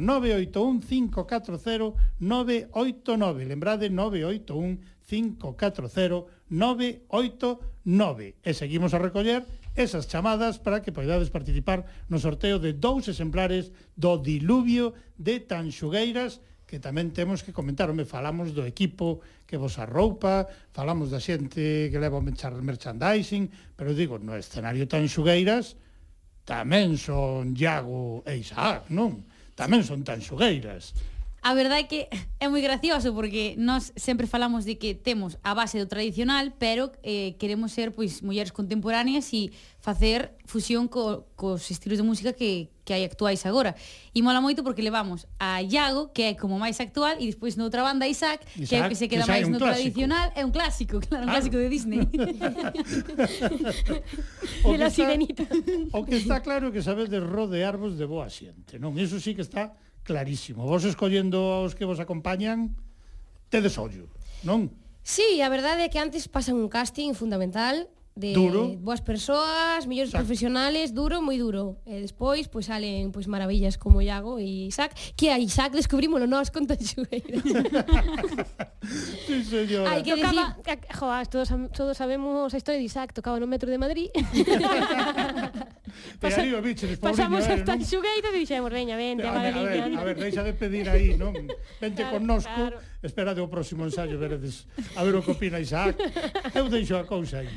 981-540-989 lembrade 981-540-989 e seguimos a recoller esas chamadas para que poidades participar no sorteo de dous exemplares do Diluvio de Tanxugueiras que tamén temos que comentar, home, falamos do equipo que vos arroupa, falamos da xente que leva o merchandising, pero digo, no escenario tan xugueiras tamén son Iago e Isaac, non? Tamén son tan xugueiras. A verdade é que é moi gracioso porque nós sempre falamos de que temos a base do tradicional, pero eh, queremos ser pois mulleres contemporáneas e facer fusión co, cos estilos de música que, que hai actuais agora. E mola moito porque levamos a Iago, que é como máis actual, e despois noutra banda Isaac, Isaac que é o que se queda máis no clásico. tradicional. É un clásico, claro, un ah. clásico de Disney. [LAUGHS] o, que sirenita. o que está claro é que de rodearvos de boa xente, non? Eso sí que está clarísimo. Vos escollendo os que vos acompañan, tedes ollo, non? Sí, a verdade é que antes pasan un casting fundamental de duro. boas persoas, millores Exacto. profesionales, duro, moi duro. E despois pois salen pois maravillas como Iago e Isaac, que a Isaac descubrímolo nós con Tanxueira. [LAUGHS] sí, señora. Hai que tocaba, decir... joas, todos, todos sabemos a historia de Isaac, tocaba no metro de Madrid. [LAUGHS] [LAUGHS] Pasa, arriba, biches, pasamos eh, aos tanxugueiros e dixemos, veña, vente, a, ver, a, ver, a ver, deixa de pedir aí, non? Vente claro, connosco, claro. esperade o próximo ensayo, veredes, a ver o que opina Isaac. Eu deixo a cousa aí.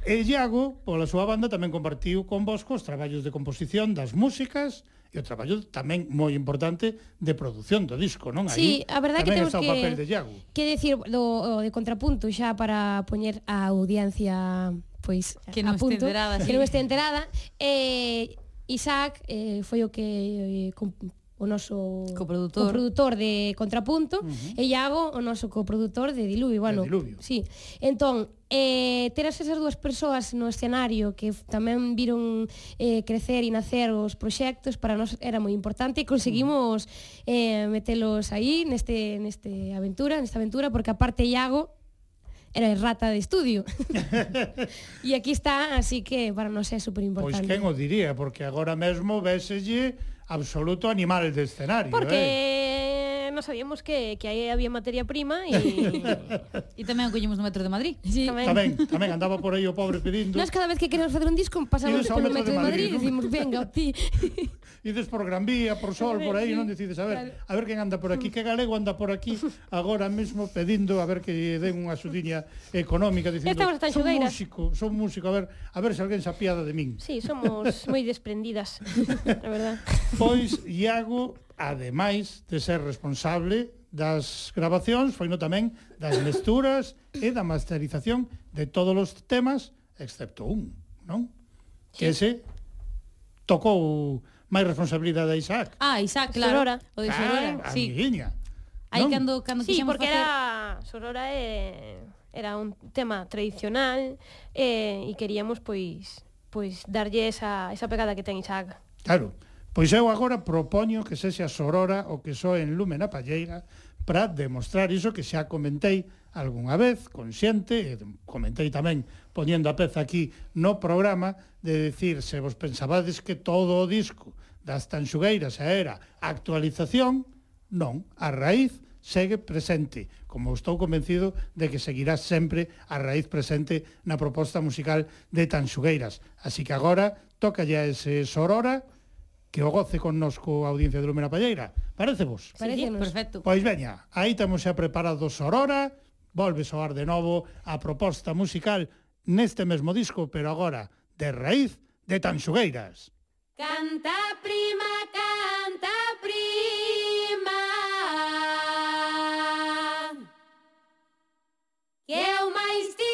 E Iago, pola súa banda, tamén compartiu con vos os traballos de composición das músicas e o traballo tamén moi importante de produción do disco, non? Sí, Aí, a verdade que temos que, papel de Iago. que decir do, de contrapunto xa para poñer a audiencia pois que non punto, este enterada, sí. que non este enterada, eh, Isaac eh, foi o que eh, o noso coprodutor, coprodutor de Contrapunto uh -huh. e Iago o noso coprodutor de Diluvio, bueno, de Diluvio. Sí. Entón, eh teras esas dúas persoas no escenario que tamén viron eh crecer e nacer os proxectos para nós era moi importante e conseguimos uh -huh. eh metelos aí neste neste aventura, nesta aventura porque aparte Iago era rata de estudio. [LAUGHS] [LAUGHS] e aquí está, así que para nós é super importante. Pois quen o diría, porque agora mesmo véselle absoluto animal de escenario. Porque eh? non sabíamos que, que aí había materia prima e... e [LAUGHS] tamén o collemos no metro de Madrid. Sí. Tamén. tamén, tamén andaba por aí o pobre pedindo. Nós cada vez que queremos facer un disco pasamos polo metro de Madrid, de Madrid e dicimos, venga, ti. [LAUGHS] Ides por Gran Vía, por Sol, por aí, sí, non decides, a ver, claro. a ver quen anda por aquí, que galego anda por aquí agora mesmo pedindo a ver que den unha axudiña económica dicindo, son músico, son músico, a ver, a ver se alguén se apiada de min. Sí, somos moi desprendidas, [LAUGHS] a verdad. Pois, Iago, ademais de ser responsable das grabacións, foi no tamén das mesturas e da masterización de todos os temas, excepto un, non? Sí. Que ese tocou máis responsabilidade a Isaac. Ah, Isaac, claro. Sorora. O de Sorora, ah, sí. Amiguinha. Aí cando, cando sí, porque facer... era... Sorora é... era un tema tradicional e, e queríamos, pois, pois darlle esa, esa pegada que ten Isaac. Claro. Pois eu agora propoño que sexa Sorora o que soe en Lume na Palleira para demostrar iso que xa comentei algunha vez, consciente, e comentei tamén poñendo a peza aquí no programa, de decir, se vos pensabades que todo o disco das tanxugueiras era actualización, non, a raíz segue presente, como estou convencido de que seguirá sempre a raíz presente na proposta musical de Tanxugueiras. Así que agora, toca ya ese Sorora, que o goce connosco a audiencia de Lumena Palleira. Parece vos? Parece, sí, perfecto. Pois veña, aí temos xa preparados Aurora, volve soar de novo a proposta musical neste mesmo disco, pero agora de raíz de Tanxugueiras. Canta prima, canta prima Que o máis te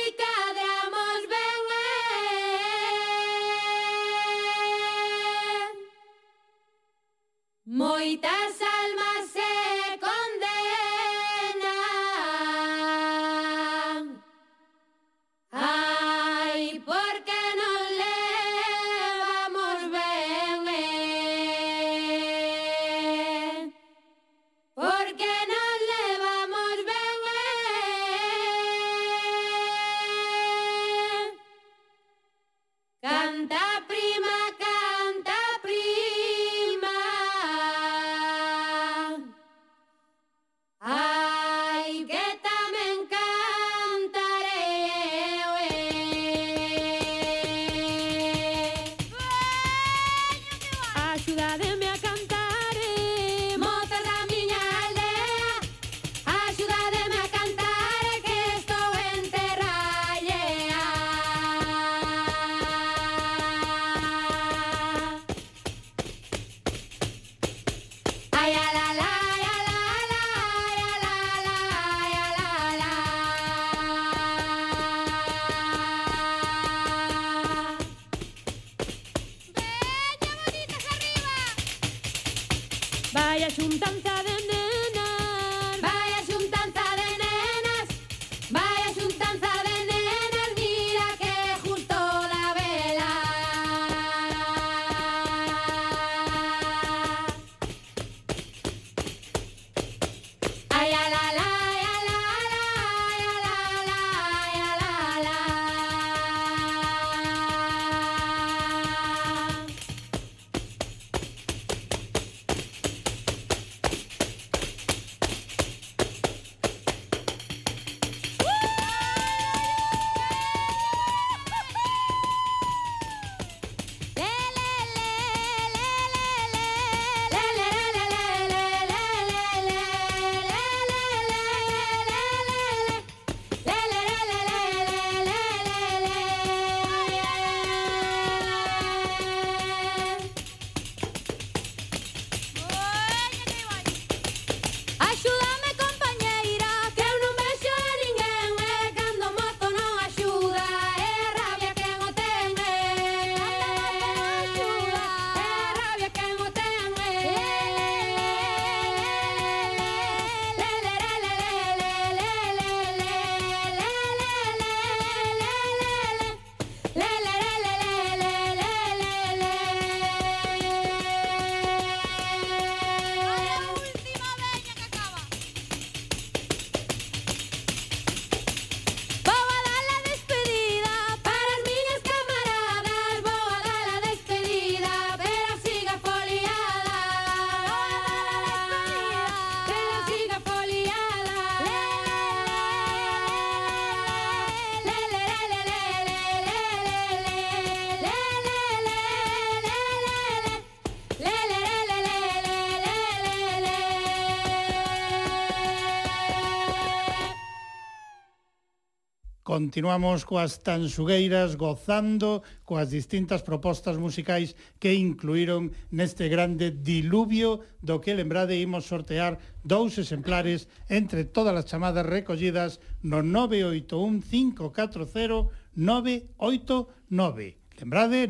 Continuamos coas tanxugueiras gozando coas distintas propostas musicais que incluíron neste grande diluvio do que lembrade imos sortear dous exemplares entre todas as chamadas recollidas no 981 540 989. Lembrade,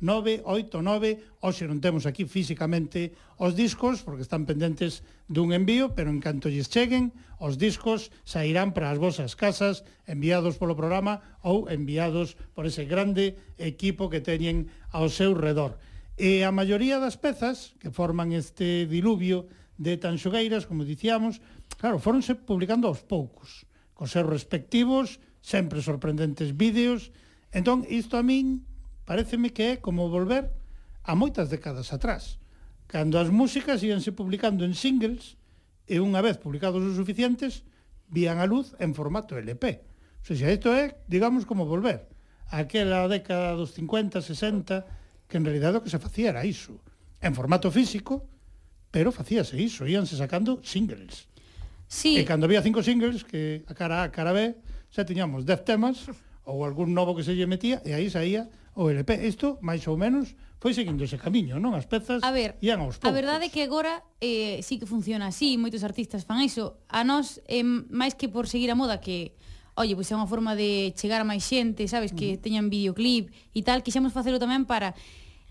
981-540-989. Oxe non temos aquí físicamente os discos, porque están pendentes dun envío, pero en canto lles cheguen, os discos sairán para as vosas casas, enviados polo programa ou enviados por ese grande equipo que teñen ao seu redor. E a maioría das pezas que forman este diluvio de Tanxogueiras, como dicíamos, claro, foronse publicando aos poucos, cos seus respectivos sempre sorprendentes vídeos. Entón, isto a min pareceme que é como volver a moitas décadas atrás, cando as músicas íanse publicando en singles e unha vez publicados os suficientes, vían a luz en formato LP. O sea, isto é, digamos, como volver a aquela década dos 50, 60, que en realidad o que se facía era iso. En formato físico, pero facíase iso, íanse sacando singles. Sí. E cando había cinco singles, que a cara A, a cara B, xa tiñamos 10 temas ou algún novo que se lle metía e aí saía o LP. Isto, máis ou menos, foi seguindo ese camiño, non? As pezas a ver, ian aos poucos. A verdade é que agora eh, sí que funciona así, moitos artistas fan iso. A nós, eh, máis que por seguir a moda que oye, pois é unha forma de chegar a máis xente, sabes, que mm. teñan videoclip e tal, quixemos facelo tamén para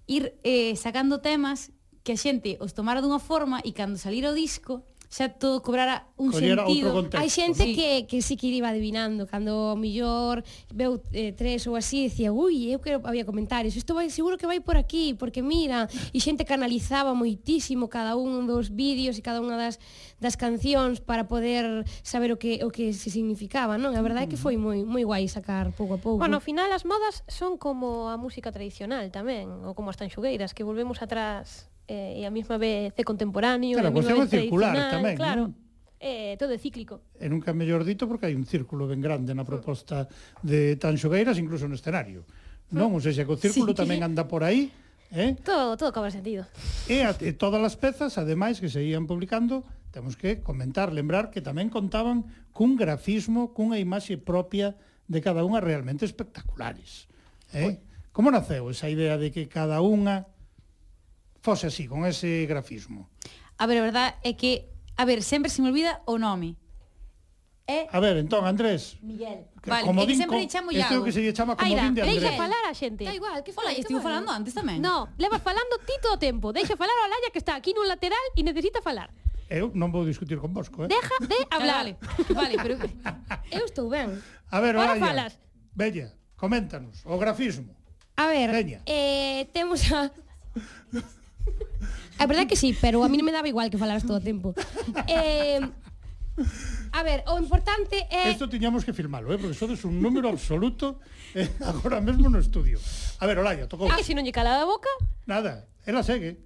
ir eh, sacando temas que a xente os tomara dunha forma e cando salira o disco xa todo cobrara un Collera sentido. Hai xente sí. que, que sí que iba adivinando, cando o millor veu eh, tres ou así, decía, ui, eu quero, había comentarios, isto vai, seguro que vai por aquí, porque mira, e xente canalizaba moitísimo cada un dos vídeos e cada unha das, das cancións para poder saber o que o que se significaba, non? A verdade é que foi moi moi guai sacar pouco a pouco. Bueno, ao final as modas son como a música tradicional tamén, ou como as tanxugueiras, que volvemos atrás eh, e a mesma vez é contemporáneo, claro, e a mesma vez circular tamén, claro. Non? Eh, todo é cíclico. E nunca mellor dito porque hai un círculo ben grande na proposta de Tan Xogueiras, incluso no escenario. Mm. Non, ou seja, que o círculo sí. tamén anda por aí, eh? Todo, todo cobra sentido. E, a, e todas as pezas, ademais, que se ian publicando, temos que comentar, lembrar que tamén contaban cun grafismo, cunha imaxe propia de cada unha realmente espectaculares. Eh? Como naceu esa idea de que cada unha fose así, con ese grafismo. A ver, a verdade é que, a ver, sempre se me olvida o nome. É... A ver, entón, Andrés. Miguel. Que, vale, como é que din, sempre lle chamo Este é o que se lle chama como Aira, din de Andrés. deixa falar a xente. Da igual, que fala, estivo falando antes tamén. No, leva falando ti todo o tempo. Deixa falar a Laia que está aquí nun lateral e necesita falar. Eu non vou discutir con vosco, eh? Deja de [LAUGHS] hablar. vale, vale, pero [LAUGHS] eu estou ben. A ver, Olalla. falas. Bella, coméntanos o grafismo. A ver, Veña. eh, temos a [LAUGHS] A verdade que sí, pero a mí non me daba igual que falaras todo o tempo. Eh, A ver, o importante é... Esto tiñamos que firmalo, eh, porque sodes un número absoluto eh, agora mesmo no estudio. A ver, Olaya, tocou. Ah, se non lle calaba a boca? Nada, ela segue.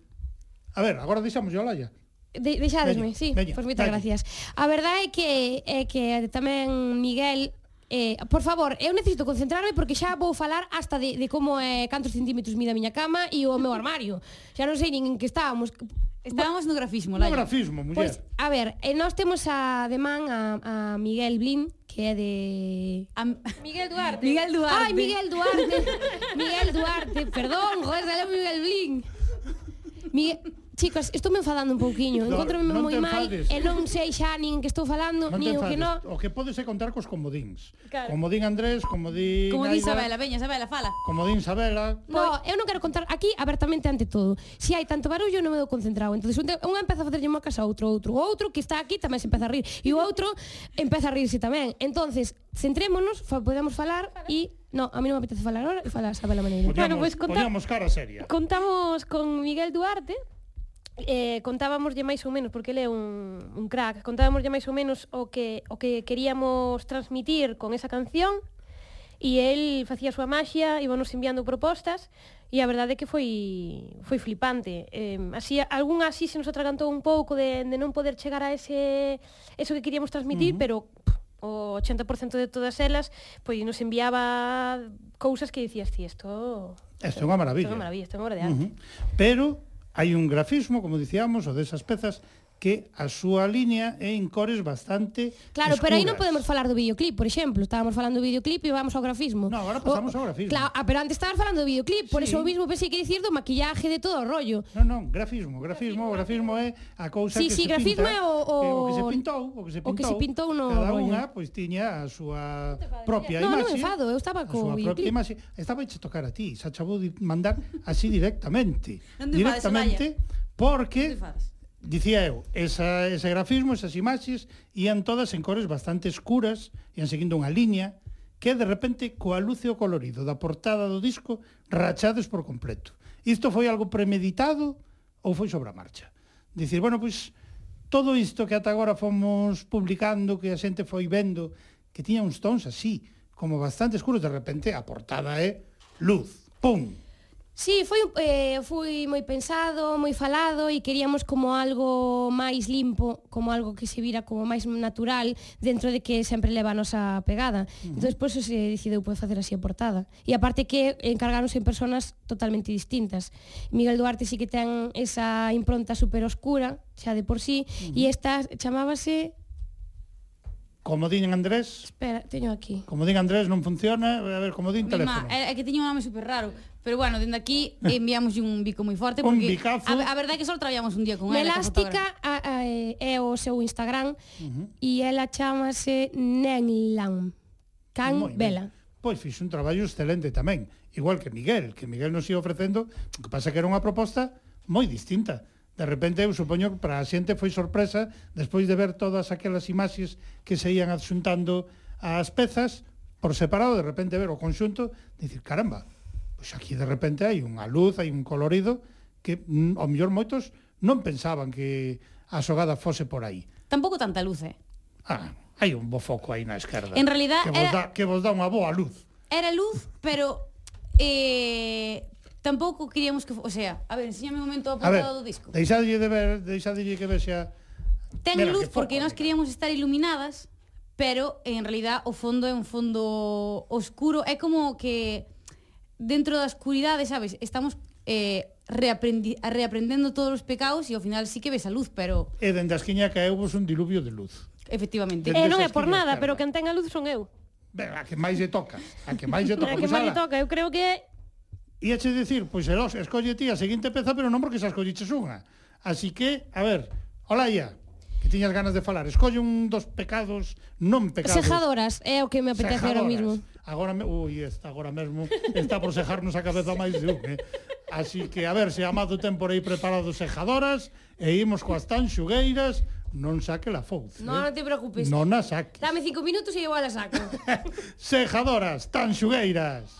A ver, agora deixamos a Olaya. De, deixadesme, veña, sí, veña, pois moitas gracias. A verdade é que, é que tamén Miguel Eh, por favor, eu necesito concentrarme porque xa vou falar hasta de, de como é eh, cantos centímetros mida a miña cama e o meu armario. Xa non sei nin en que estábamos. Estábamos no grafismo, Laia. No grafismo, muller. Pois, a ver, eh, nós temos a de man a, a Miguel Blin, que é de... A... [LAUGHS] Miguel Duarte. Miguel Duarte. Ai, Miguel Duarte. Miguel Duarte. Perdón, joder, sale Miguel Blin. Miguel chicas, estou me enfadando un pouquiño, encontrome no, moi mal e non sei xa nin que estou falando, non nin o que non. O que podes é contar cos comodíns. Claro. Comodín Andrés, comodín Como di Isabela, veña Isabela, fala. Comodín Isabela. No, eu non quero contar aquí abertamente ante todo. Se si hai tanto barullo non me dou concentrado. Entonces unha empeza a facerlle mocas a outro, outro, outro que está aquí tamén se empeza a rir e o outro empeza a rirse tamén. Entonces, centrémonos, fa, podemos falar e No, a mí non me apetece falar ahora e fala a Isabela Maneiro. Bueno, pois pues, conta... poñamos cara seria. Contamos con Miguel Duarte, eh, contábamoslle máis ou menos, porque ele é un, un crack, contábamoslle máis ou menos o que, o que queríamos transmitir con esa canción, e el facía a súa maxia, íbanos enviando propostas, e a verdade é que foi foi flipante. Eh, así, algún así se nos atragantou un pouco de, de non poder chegar a ese eso que queríamos transmitir, uh -huh. pero pff, o 80% de todas elas pois nos enviaba cousas que dicías ti, isto... Isto é unha maravilla. Isto é unha maravilla, isto é unha obra de arte. Uh -huh. Pero hai un grafismo, como dicíamos, o desas pezas que a súa línea é en cores bastante Claro, escuras. pero aí non podemos falar do videoclip, por exemplo, estábamos falando do videoclip e vamos ao grafismo. No, agora pasamos o, ao grafismo. Claro, ah, pero antes estabas falando do videoclip, por sí. eso mismo pensei que dicir do maquillaje de todo o rollo. Non, non, grafismo, grafismo, o grafismo é a cousa sí, que sí, se grafismo pinta, é o, o... o que se pintou, o que se pintou. O que se pintou no cada unha pois pues, tiña a súa propia no, imaxe. Non, non enfado, eu estaba co a videoclip. Imaxe, estaba a tocar a ti, xa chavou mandar así directamente. directamente porque dicía eu, esa, ese grafismo, esas imaxes, ían todas en cores bastante escuras, ían seguindo unha liña, que de repente coa e o colorido da portada do disco rachades por completo. Isto foi algo premeditado ou foi sobre a marcha? Dicir, bueno, pois todo isto que ata agora fomos publicando, que a xente foi vendo, que tiña uns tons así, como bastante escuros, de repente a portada é luz, pum, Sí, foi, eh, foi moi pensado, moi falado e queríamos como algo máis limpo, como algo que se vira como máis natural dentro de que sempre leva a nosa pegada. Uh -huh. Entón, por eso se decidiu poder facer así a portada. E aparte que encargaronse en personas totalmente distintas. Miguel Duarte sí que ten esa impronta super oscura, xa de por sí, uh -huh. e esta chamábase Como din Andrés... Espera, teño aquí. Como din Andrés non funciona, a ver, como din teléfono. Ma, é, é que teño un nome super raro. Pero bueno, dende aquí [LAUGHS] enviamos un bico moi forte porque un bicazo. a, a verdade é que só traballamos un día con ela. Elástica a, a, é o seu Instagram uh -huh. e ela chamase Nenlan. Can Vela. Pois fixe un traballo excelente tamén, igual que Miguel, que Miguel nos ia ofrecendo, o que pasa que era unha proposta moi distinta De repente, eu supoño que para a xente foi sorpresa despois de ver todas aquelas imaxes que se ían adxuntando ás pezas por separado, de repente ver o conxunto, dicir, caramba, pois aquí de repente hai unha luz, hai un colorido que mm, ao mellor moitos non pensaban que a xogada fose por aí. Tampouco tanta luz, eh? Ah, hai un bo foco aí na esquerda. En realidad que vos era... dá que vos dá unha boa luz. Era luz, pero eh tampouco queríamos que, o sea, a ver, enséñame un momento a portada do disco. Deixadlle de ver, deixadlle que vexa Ten Mira, luz porque nós queríamos estar iluminadas, pero en realidad o fondo é un fondo oscuro, é como que dentro da oscuridade, sabes, estamos eh, reaprendi reaprendendo todos os pecados e ao final sí que ves a luz, pero... E dende a esquiña caeuvos un diluvio de luz. Efectivamente. Dende eh, non é por nada, pero quen ten a luz son eu. Ben, a que máis lle toca. A que máis lle [LAUGHS] toca. a que máis lle toca. Eu creo que Iache dicir, pois Eros, escolle ti a seguinte peza, pero non porque xa escolliches unha. Así que, a ver, hola Ia, que tiñas ganas de falar. Escolle un dos pecados, non pecados. Sejadoras, é o que me apetece Sejadoras. agora mismo. Agora, me, ui, agora mesmo está por sejarnos a cabeza máis de un, eh? Así que, a ver, se Amado ten por aí preparados sejadoras, e imos coas tan xugueiras, non saque la fouce. No, eh? non te preocupes. Non a saques. Dame cinco minutos e igual a saco. [LAUGHS] sejadoras, tan xugueiras.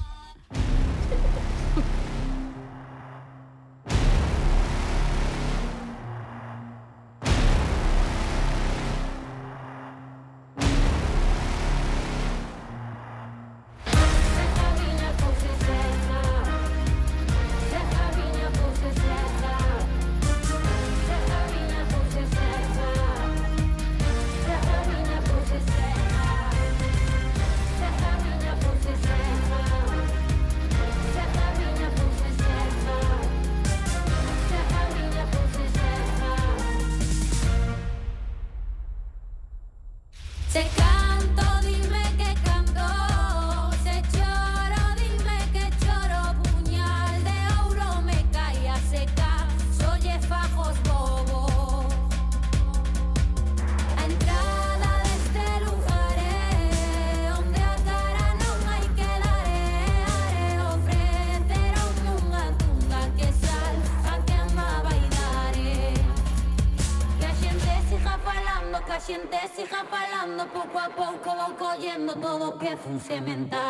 cementadas.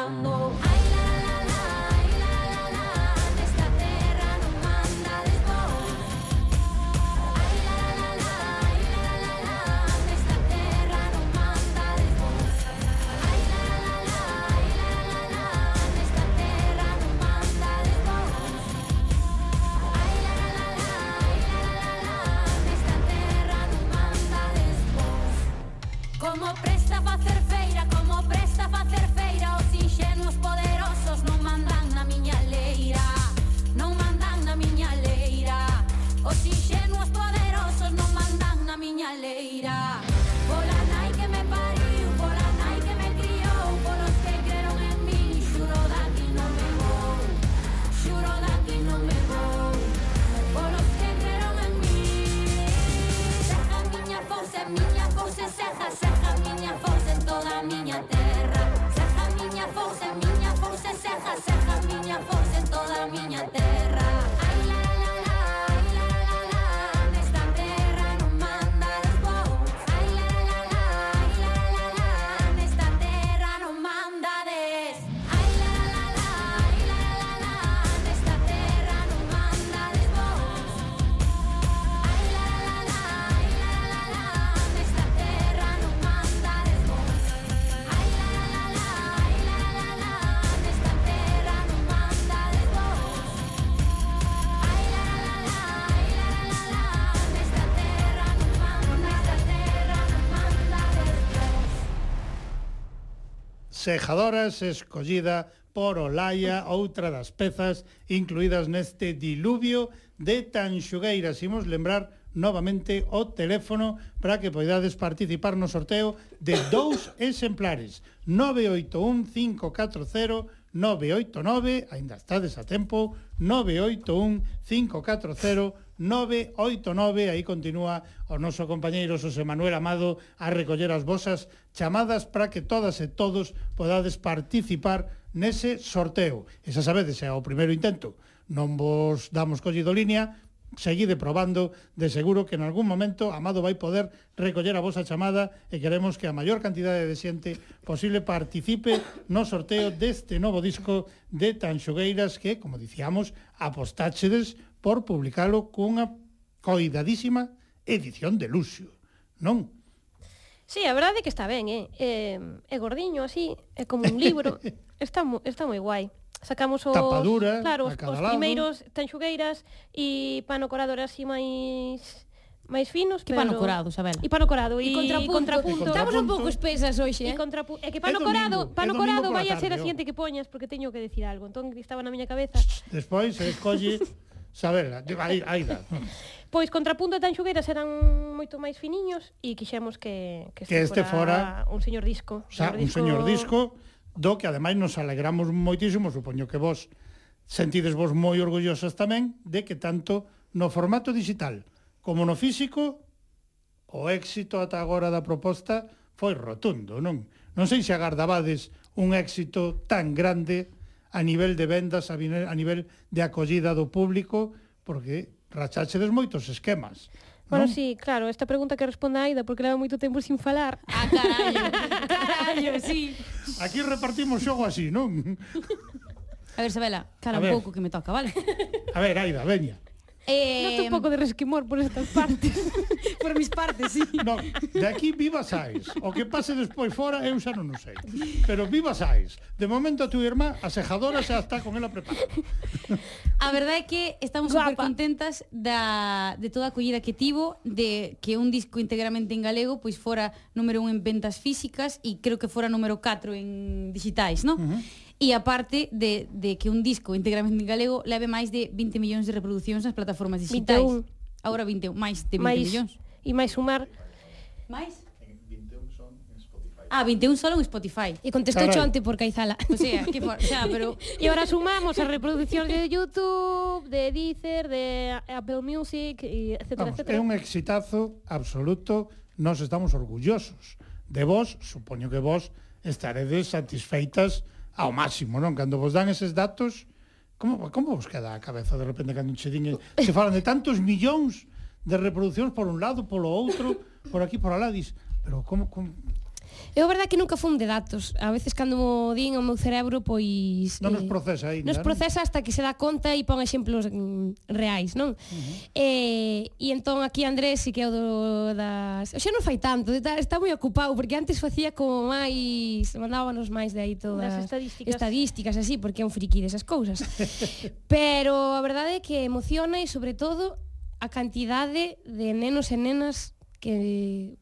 Sejadoras escollida por Olaia, outra das pezas incluídas neste diluvio de Tanxugueiras. Imos lembrar novamente o teléfono para que poidades participar no sorteo de dous [LAUGHS] exemplares 981-540-989 ainda estades a tempo 981-540-989 989, aí continúa o noso compañeiro José Manuel Amado a recoller as vosas chamadas para que todas e todos podades participar nese sorteo. E xa sabedes, é o primeiro intento. Non vos damos collido línea, seguide probando, de seguro que en algún momento Amado vai poder recoller a vosa chamada e queremos que a maior cantidade de xente posible participe no sorteo deste novo disco de Tanxogueiras que, como dicíamos, apostáchedes por publicalo cunha coidadísima edición de luxo, non? Sí, a verdade é que está ben, eh? É, é gordiño así, é como un libro, [LAUGHS] está, mo, está moi guai. Sacamos os, Tapadura, claro, os, os primeiros tanxugueiras e pano corado era así máis máis finos, que pano corado, Sabela. E pano corado e, e contrapunto. contrapunto. Estamos un pouco espesas hoxe, eh? E contrapu... É que pano domingo, corado, pano corado vai a ser a siguiente que poñas porque teño que decir algo. Entón estaba na miña cabeza. Despois se escolle saberla, aí, aí dá. Pois contrapunto e tanxugueiras eran moito máis finiños e quixemos que, que, que este fora un señor disco. O sea, un señor disco do que ademais nos alegramos moitísimo, supoño que vos sentides vos moi orgullosas tamén de que tanto no formato digital como no físico o éxito ata agora da proposta foi rotundo, non? Non sei se agardabades un éxito tan grande a nivel de vendas, a nivel de acollida do público, porque racháchedes moitos esquemas. Bueno, non? sí, claro, esta pregunta que responde a Aida, porque leva moito tempo sin falar. Ah, carallo, carallo, sí. Aquí repartimos xogo así, non? A ver, Sabela, cala cara un pouco que me toca, vale? A ver, Aida, veña. Eh... Noto un pouco de resquemor por estas partes. [LAUGHS] por mis partes, sí. No, de aquí viva sais. O que pase despois fora, eu xa non o sei. Pero viva sais. De momento a túa irmá, a sejadora xa está con ela preparada. a verdade é que estamos super contentas da, de toda a acollida que tivo, de que un disco íntegramente en galego pois fora número 1 en ventas físicas e creo que fora número 4 en digitais, non? Uh -huh E aparte de, de que un disco íntegramente en galego leve máis de 20 millóns de reproduccións nas plataformas digitais. 21. Agora 21, máis de 20 máis, millóns. Ah, e máis sumar... Máis? 21 son en Spotify. Ah, 21 solo en Spotify. E contestou Carai. Chonte por Caizala. O sea, que for... xa, pero... [LAUGHS] E agora sumamos a reproducción de YouTube, de Deezer, de Apple Music, e etcétera, Vamos, etcétera. É un exitazo absoluto. Nos estamos orgullosos de vos. Supoño que vos estaredes satisfeitas Ah, ao máximo, non? Cando vos dan eses datos, como, como vos queda a cabeza de repente cando che din, eh, se falan de tantos millóns de reproduccións por un lado, polo outro, por aquí, por alá, dis, pero como, como Eu a verdad que nunca fun de datos. A veces cando mo din o meu cerebro, pois... Non nos eh, procesa aí. Nos procesa hasta que se dá conta e pon exemplos mm, reais, non? Uh -huh. eh, e entón aquí Andrés si que é o do, das... Xa non fai tanto, está, está moi ocupado, porque antes facía como máis... Mandábanos máis de aí todas... Das estadísticas. Estadísticas, así, porque é un friki desas cousas. [LAUGHS] Pero a verdade é que emociona e, sobre todo, a cantidade de nenos e nenas que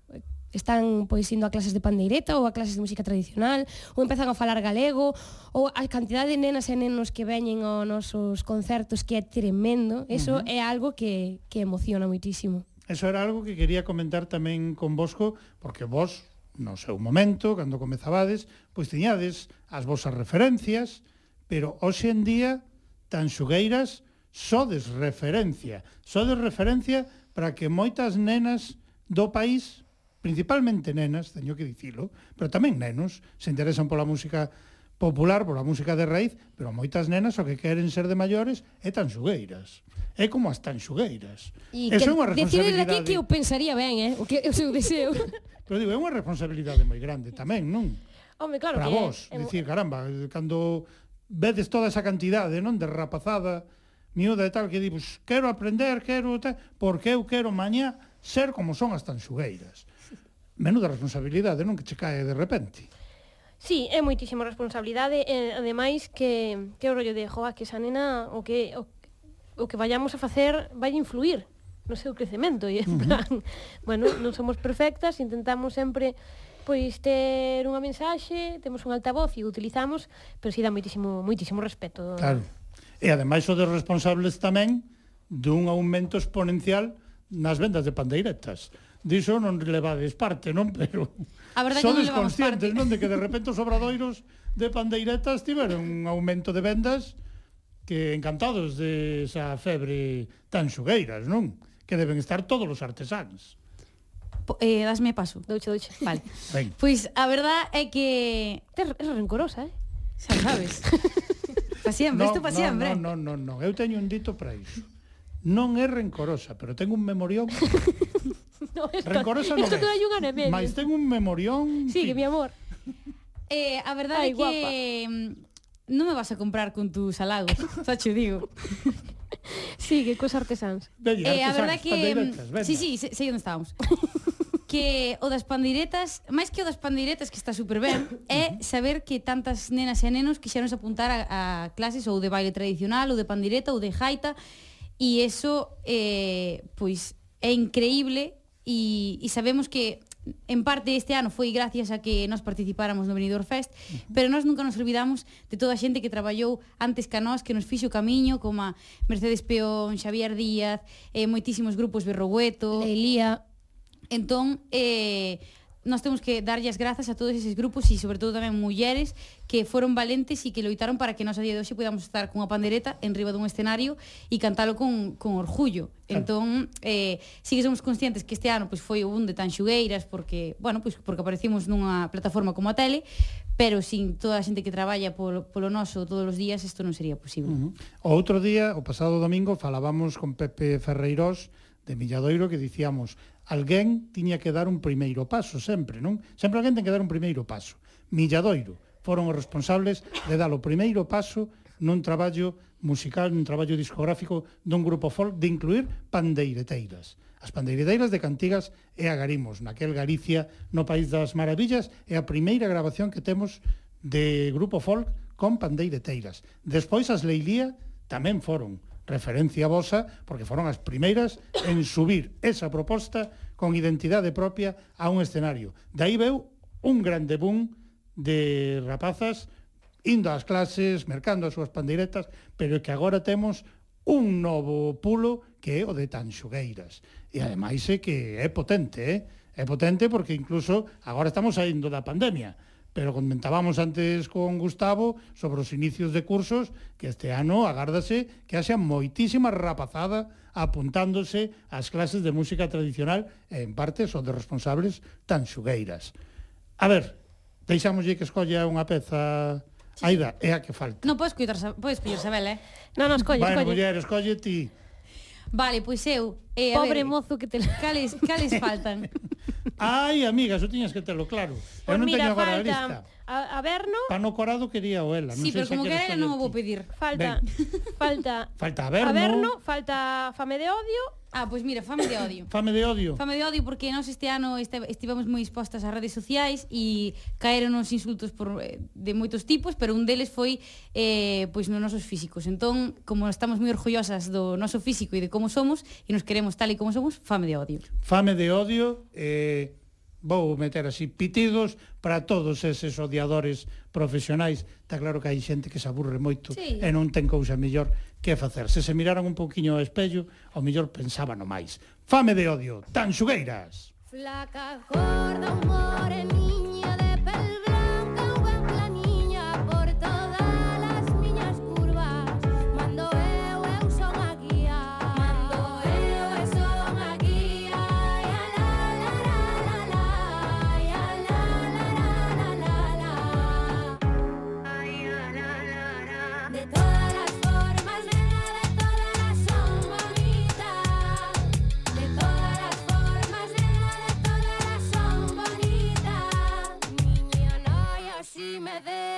están pois indo a clases de pandeireta ou a clases de música tradicional ou empezan a falar galego ou a cantidade de nenas e nenos que veñen aos nosos concertos que é tremendo eso uh -huh. é algo que, que emociona moitísimo Eso era algo que quería comentar tamén con Bosco porque vos no seu momento, cando comezabades pois tiñades as vosas referencias pero hoxe en día tan xugueiras sodes referencia sodes referencia para que moitas nenas do país principalmente nenas, teño que dicilo, pero tamén nenos, se interesan pola música popular, pola música de raíz, pero moitas nenas o que queren ser de maiores é tan xugueiras. É como as tan xugueiras. E Eso é unha responsabilidade. aquí que eu pensaría ben, eh? o que é o seu deseo. pero digo, é unha responsabilidade moi grande tamén, non? Home, claro Para que vos, é. dicir, caramba, cando vedes toda esa cantidade, non, de rapazada, miúda e tal, que di, pues, quero aprender, quero tal, porque eu quero mañá ser como son as tan xugueiras menuda responsabilidade non que che cae de repente. Sí, é moitísima responsabilidade, e, ademais que, que o rollo de Joa, que esa nena o que, o, o que vayamos a facer vai influir no seu crecemento e en plan, uh [LAUGHS] -huh. bueno, non somos perfectas, intentamos sempre pois ter unha mensaxe, temos un altavoz e o utilizamos, pero si sí dá moitísimo moitísimo respeto. Claro. E ademais o dos responsables tamén dun aumento exponencial nas vendas de pandeiretas diso non levades parte, non? Pero a verdade que non conscientes, parte. non? De que de repente os obradoiros de pandeiretas tiveron un aumento de vendas que encantados de esa febre tan xugueiras, non? Que deben estar todos os artesáns. Eh, dasme paso. Douche, douche. Vale. Ben. Pois a verdad é que... É rencorosa, eh? Xa [LAUGHS] sabes. pa sempre, no, isto pa no, sempre. no, non, non, non. Eu teño un dito para iso. Non é rencorosa, pero tengo un memorión [LAUGHS] [LAUGHS] no, esto, Rencorosa non Isto é un anemia. Mais ten un memorión. Sí, que mi amor. Eh, a verdade Ai, é que guapa. non me vas a comprar con tus halagos, [LAUGHS] xa che digo. sí, que cos artesáns. Veña, eh, a verdade que... Sí, sí, sei, sei onde estábamos. [LAUGHS] que o das pandiretas, máis que o das pandiretas que está super ben, [COUGHS] é saber que tantas nenas e nenos quixeron apuntar a, a clases ou de baile tradicional, ou de pandireta, ou de jaita, e eso eh, pois é increíble e, e sabemos que en parte este ano foi gracias a que nós participáramos no Benidorm Fest, uh -huh. pero nós nunca nos olvidamos de toda a xente que traballou antes que a nós, que nos fixo o camiño, como a Mercedes Peón, Xavier Díaz, eh, moitísimos grupos Berrogueto, Elía, Entón, eh, nós temos que darlles grazas a todos eses grupos e sobre todo tamén mulleres que foron valentes e que loitaron para que nós a día de hoxe podamos estar cunha pandereta en riba dun escenario e cantalo con, con orgullo. Claro. Entón, eh, sí que somos conscientes que este ano pois, foi un de tan xugueiras porque, bueno, pois, porque aparecimos nunha plataforma como a tele, pero sin toda a xente que traballa polo, polo noso todos os días isto non sería posible. Uh -huh. O outro día, o pasado domingo, falábamos con Pepe Ferreirós de Milladoiro que dicíamos alguén tiña que dar un primeiro paso sempre, non? Sempre alguén ten que dar un primeiro paso. Milladoiro foron os responsables de dar o primeiro paso nun traballo musical, nun traballo discográfico dun grupo folk de incluir pandeireteiras. As pandeireteiras de Cantigas e Agarimos, naquel Galicia no País das Maravillas, é a primeira grabación que temos de grupo folk con pandeireteiras. Despois as Leilía tamén foron referencia vosa, porque foron as primeiras en subir esa proposta con identidade propia a un escenario. De aí veu un grande boom de rapazas indo ás clases, mercando as súas pandeiretas, pero que agora temos un novo pulo que é o de Tanxugueiras. E ademais é que é potente, eh? É potente porque incluso agora estamos saindo da pandemia pero comentábamos antes con Gustavo sobre os inicios de cursos que este ano agárdase que haxa moitísima rapazada apuntándose ás clases de música tradicional e en parte son de responsables tan xugueiras. A ver, deixámoslle que escolla unha peza Aida, é a que falta. Non podes escoller, podes escoller Sabel, eh? Non, non, escolle, bueno, escolle. Bueno, muller, escolle ti. Vale, pois eu, eh, pobre ver, mozo que te cales, cales [LAUGHS] faltan. Ai, amiga, eso tiñas que telo claro. Pues eu non mira, teño agora a lista. A, a Berno... Pano Corado quería o ela. Sí, non sei pero como que ela non o vou pedir. Falta, falta... [LAUGHS] falta Averno, Averno, falta Fame de Odio Ah, pois mira, fame de odio. [COUGHS] fame de odio. Fame de odio porque nós este ano este, estivemos moi expostas ás redes sociais e caeron uns insultos por, eh, de moitos tipos, pero un deles foi eh, pois nos nosos físicos. Entón, como estamos moi orgullosas do noso físico e de como somos e nos queremos tal e como somos, fame de odio. Fame de odio, eh, vou meter así pitidos para todos eses odiadores profesionais. Está claro que hai xente que se aburre moito sí. e non ten cousa mellor que facer. Se se miraran un pouquiño ao espello, ao mellor pensaban no máis. Fame de odio, tan xugueiras. Flaca, gorda, moreniña de I've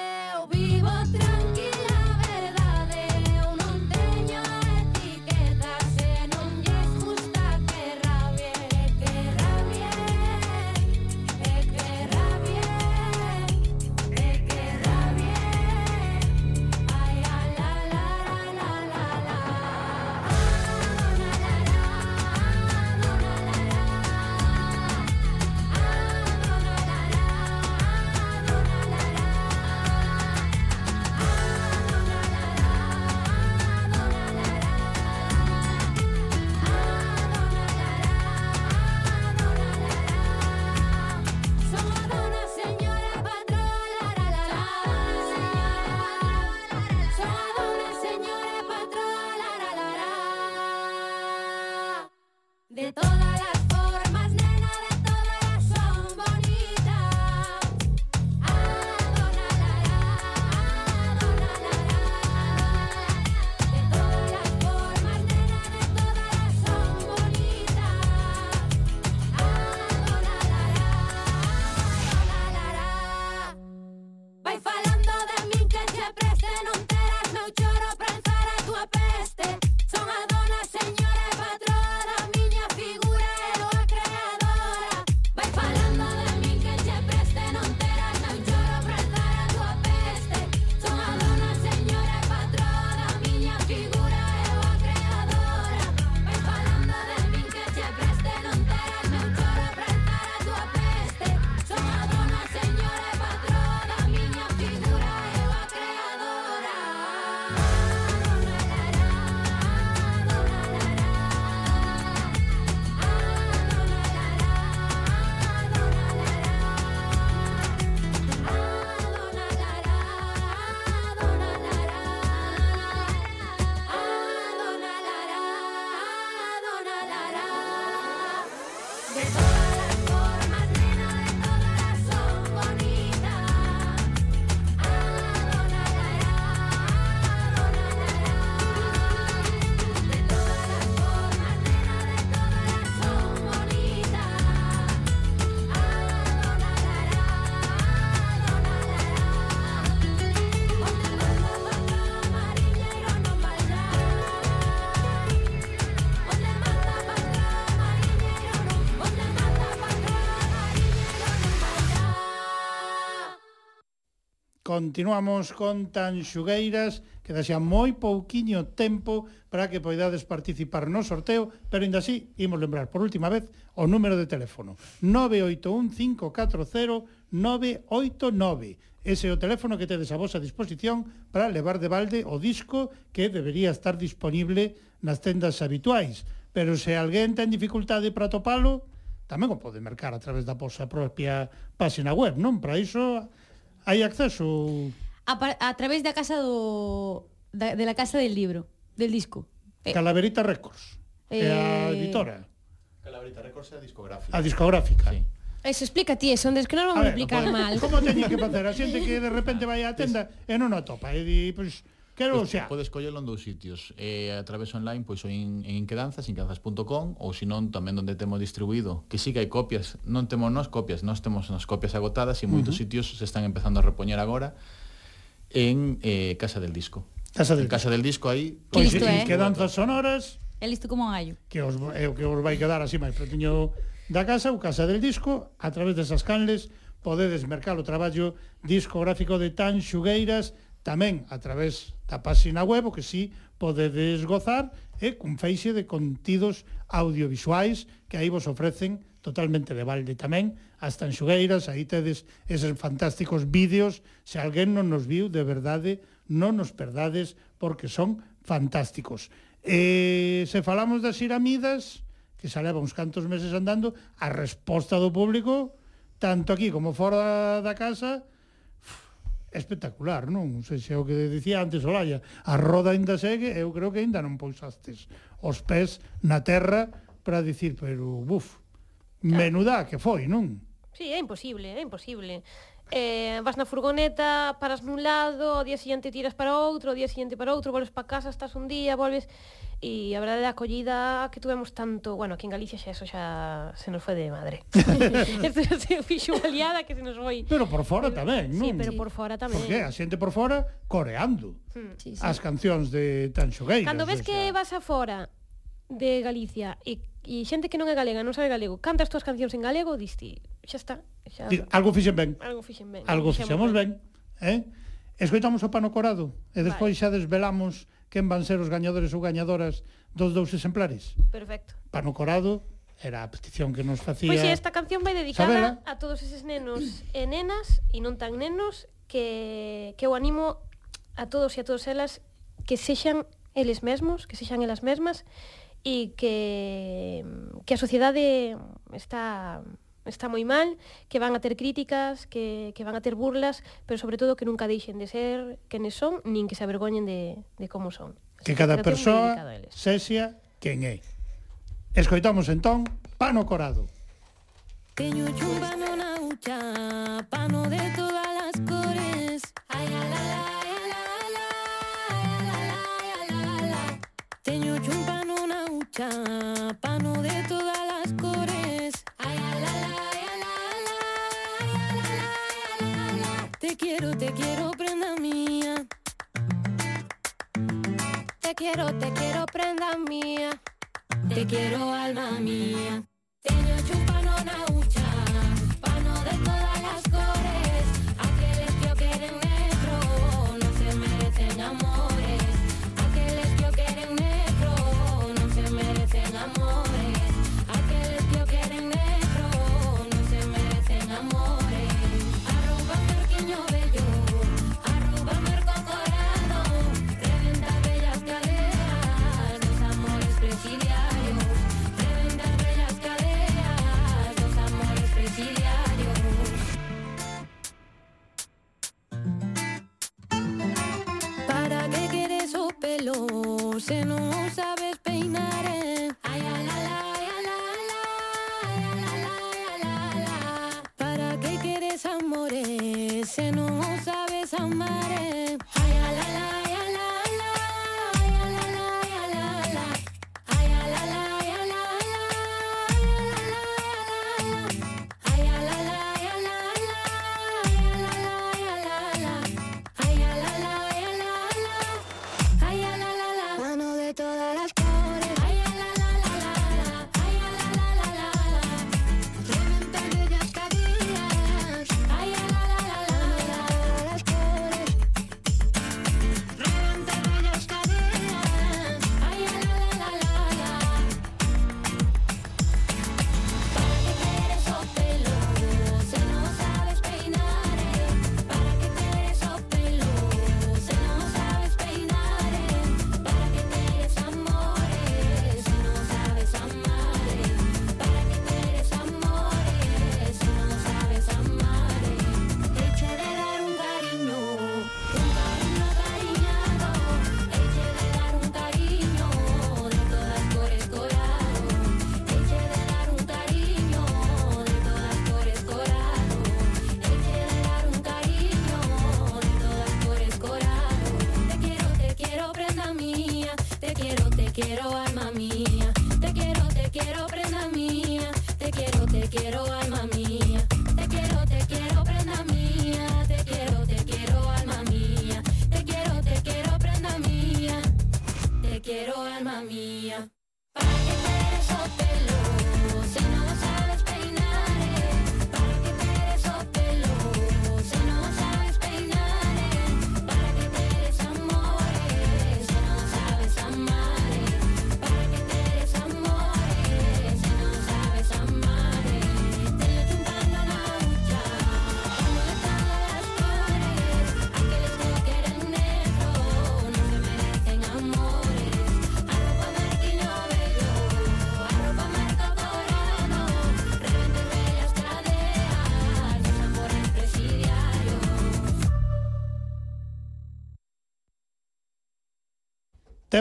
todas. Continuamos con Tanxugueiras, que xa moi pouquiño tempo para que poidades participar no sorteo, pero ainda así, imos lembrar por última vez o número de teléfono 981540989. Ese é o teléfono que tedes a vosa disposición para levar de balde o disco que debería estar disponible nas tendas habituais. Pero se alguén ten dificultade para topalo, tamén o pode mercar a través da vosa propia página web, non? Para iso Hai acceso. A, a través da casa do... Da, de la casa del libro, del disco. Eh, Calaverita Records. Eh... É a eh, editora. Calaverita Records é a discográfica. A discográfica. Sí. Eso explica ti, son des que non vamos a explicar no, mal. Como teñen que facer? A xente que de repente vai á tenda e non o atopa. E di, pois, pues, Quero, pues, xa. Podes collelo en dous sitios. Eh, a través online, pois, ou en, en Inquedanzas, inquedanzas.com, ou senón tamén onde temos distribuído, que sí que hai copias, non temos nos copias, nós temos as copias agotadas e moitos uh -huh. sitios se están empezando a repoñer agora en eh, Casa del Disco. Casa del, en Casa del Disco aí. Pois, pues, eh? Inquedanzas sonoras. É listo como un gallo. Que os, é o que os vai quedar así máis pretiño da casa, o Casa del Disco, a través desas canles, podedes mercar o traballo discográfico de Tan Xugueiras, tamén a través da página web, o que sí podedes gozar, e cun feixe de contidos audiovisuais que aí vos ofrecen totalmente de balde tamén, as tanxugueiras, aí tedes eses fantásticos vídeos, se alguén non nos viu, de verdade, non nos perdades, porque son fantásticos. E se falamos das iramidas, que xa leva uns cantos meses andando, a resposta do público, tanto aquí como fora da casa, espectacular, non? Se é o que dicía antes Olaya, a roda ainda segue, eu creo que ainda non pousastes os pés na terra para dicir, pero buf, menuda que foi, non? Sí, é imposible, é imposible eh, vas na furgoneta, paras nun lado, o día siguiente tiras para outro, o día siguiente para outro, volves para casa, estás un día, volves... E a verdade, a acollida que tuvemos tanto... Bueno, aquí en Galicia xa eso xa se nos foi de madre. [LAUGHS] Esto xa se fixo unha liada que se nos foi... Pero por fora tamén, non? Sí, pero por fora tamén. Porque a xente por fora coreando hmm. sí, sí. as cancións de Tanxogueiras. Cando ves o sea... que vas a fora de Galicia e, e xente que non é galega, non sabe galego, cantas túas cancións en galego, diste xa está. Xa... Algo fixen ben. Algo fixen ben. Algo fixemos ben. ben. Eh? Escoitamos o pano corado e despois vale. xa desvelamos quen van ser os gañadores ou gañadoras dos dous exemplares. Perfecto. Pano corado era a petición que nos facía... Pois pues, esta canción vai dedicada Sabela. a todos eses nenos e nenas e non tan nenos que, que eu animo a todos e a todas elas que sexan eles mesmos, que sexan elas mesmas e que, que a sociedade está está moi mal, que van a ter críticas, que, que van a ter burlas, pero sobre todo que nunca deixen de ser quenes son, nin que se avergoñen de, de como son. Que cada persoa sexa quen é. Escoitamos entón Pano Corado. Teño chumba na ucha, pano de todas as cores. Ay ala, la. Teño chumpa nunha hucha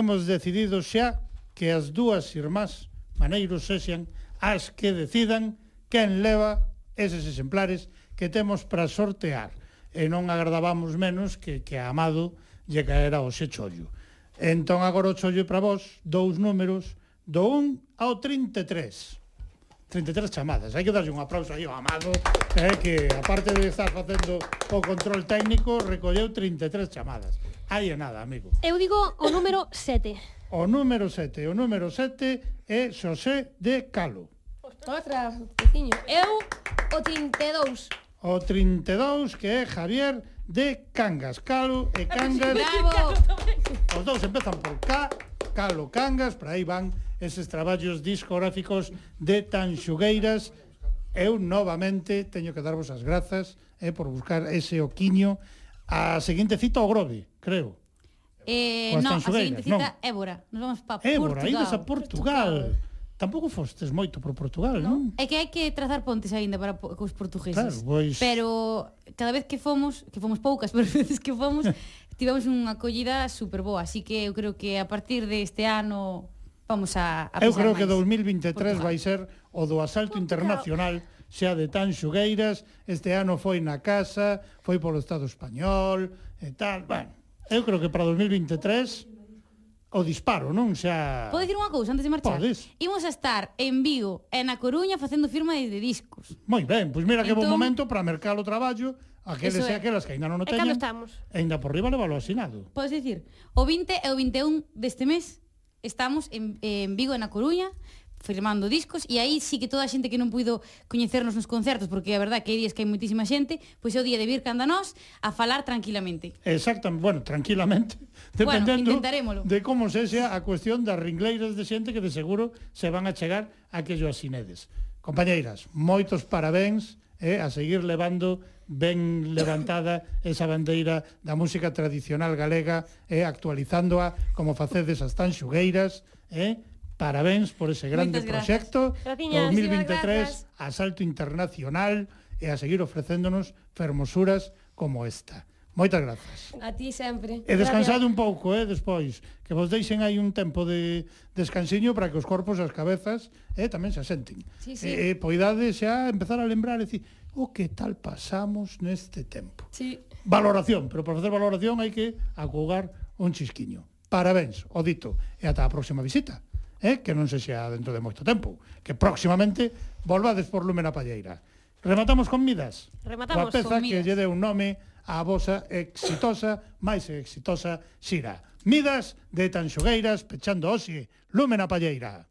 Temos decidido xa que as dúas irmás maneiros sexan as que decidan quen leva eses exemplares que temos para sortear e non agardábamos menos que, que a Amado lle caera o xe chollo. Entón agora o chollo para vos dous números do 1 ao 33. 33 chamadas. Hai que darlle un aplauso aí ao Amado, eh, que aparte de estar facendo o control técnico, recolleu 33 chamadas. Aí é nada, amigo. Eu digo o número 7. O número 7, o número 7 é Xosé de Calo. Outra, veciño. Eu o 32. O 32 que é Javier de Cangas. Calo e Cangas. Bravo. Os dous empezan por K, Calo, Cangas, por aí van eses traballos discográficos de Tanxugueiras. Eu novamente teño que darvos as grazas eh, por buscar ese oquiño a seguinte cita ao Grove, creo. Eh, no, a seguinte cita non. Évora. Nos vamos para Évora, Portugal. ides a Portugal. Portugal tampouco fostes moito por Portugal, non? É que hai que trazar pontes aínda para cos portugueses. Claro, pois... Pero cada vez que fomos, que fomos poucas, [LAUGHS] pero veces que fomos, tivemos unha acollida super boa, así que eu creo que a partir deste de ano vamos a, a Eu creo máis. que 2023 Portugal. vai ser o do asalto internacional xa de tan xugueiras, este ano foi na casa, foi polo Estado español e tal, bueno, eu creo que para 2023 o disparo, non xa... Podo dicir unha cousa antes de marchar? Podes. Imos a estar en Vigo e na Coruña facendo firma de discos. Moi ben, pois mira que entón... bon momento para mercar o traballo Aqueles e aquelas que ainda non o teñen. E cando estamos? Ainda por riba levalo asinado. Podes dicir, o 20 e o 21 deste mes Estamos en, en Vigo e na Coruña, firmando discos e aí sí que toda a xente que non puido coñecernos nos concertos, porque a verdad que hai días que hai moitísima xente, pois é o día de vir canda nós a falar tranquilamente. Exactamente, bueno, tranquilamente, dependendo bueno, de como sexa a cuestión das ringleiras de xente que de seguro se van a chegar a que yo asinedes. Compañeiras, moitos parabéns eh, a seguir levando ben levantada esa bandeira da música tradicional galega e eh, actualizándoa como facedes as tan xugueiras, eh? Parabéns por ese grande proxecto 2023 asalto internacional e a seguir ofrecéndonos fermosuras como esta. Moitas grazas. A ti sempre. E descansade Gracias. un pouco, eh, despois, que vos deixen aí un tempo de descansiño para que os corpos e as cabezas eh, tamén se asenten. Sí, sí. E, eh, poidade xa empezar a lembrar e dicir, o que tal pasamos neste tempo. Sí. Valoración, pero para facer valoración hai que acogar un chisquiño. Parabéns, o dito, e ata a próxima visita. Eh, que non se xa dentro de moito tempo, que próximamente volvades por Lumen a Palleira. Rematamos con Midas. Rematamos Coa peza con Midas. que lle dé un nome a vosa exitosa, máis exitosa xira. Midas de Tanxogueiras pechando hoxe, Lúmena Palleira.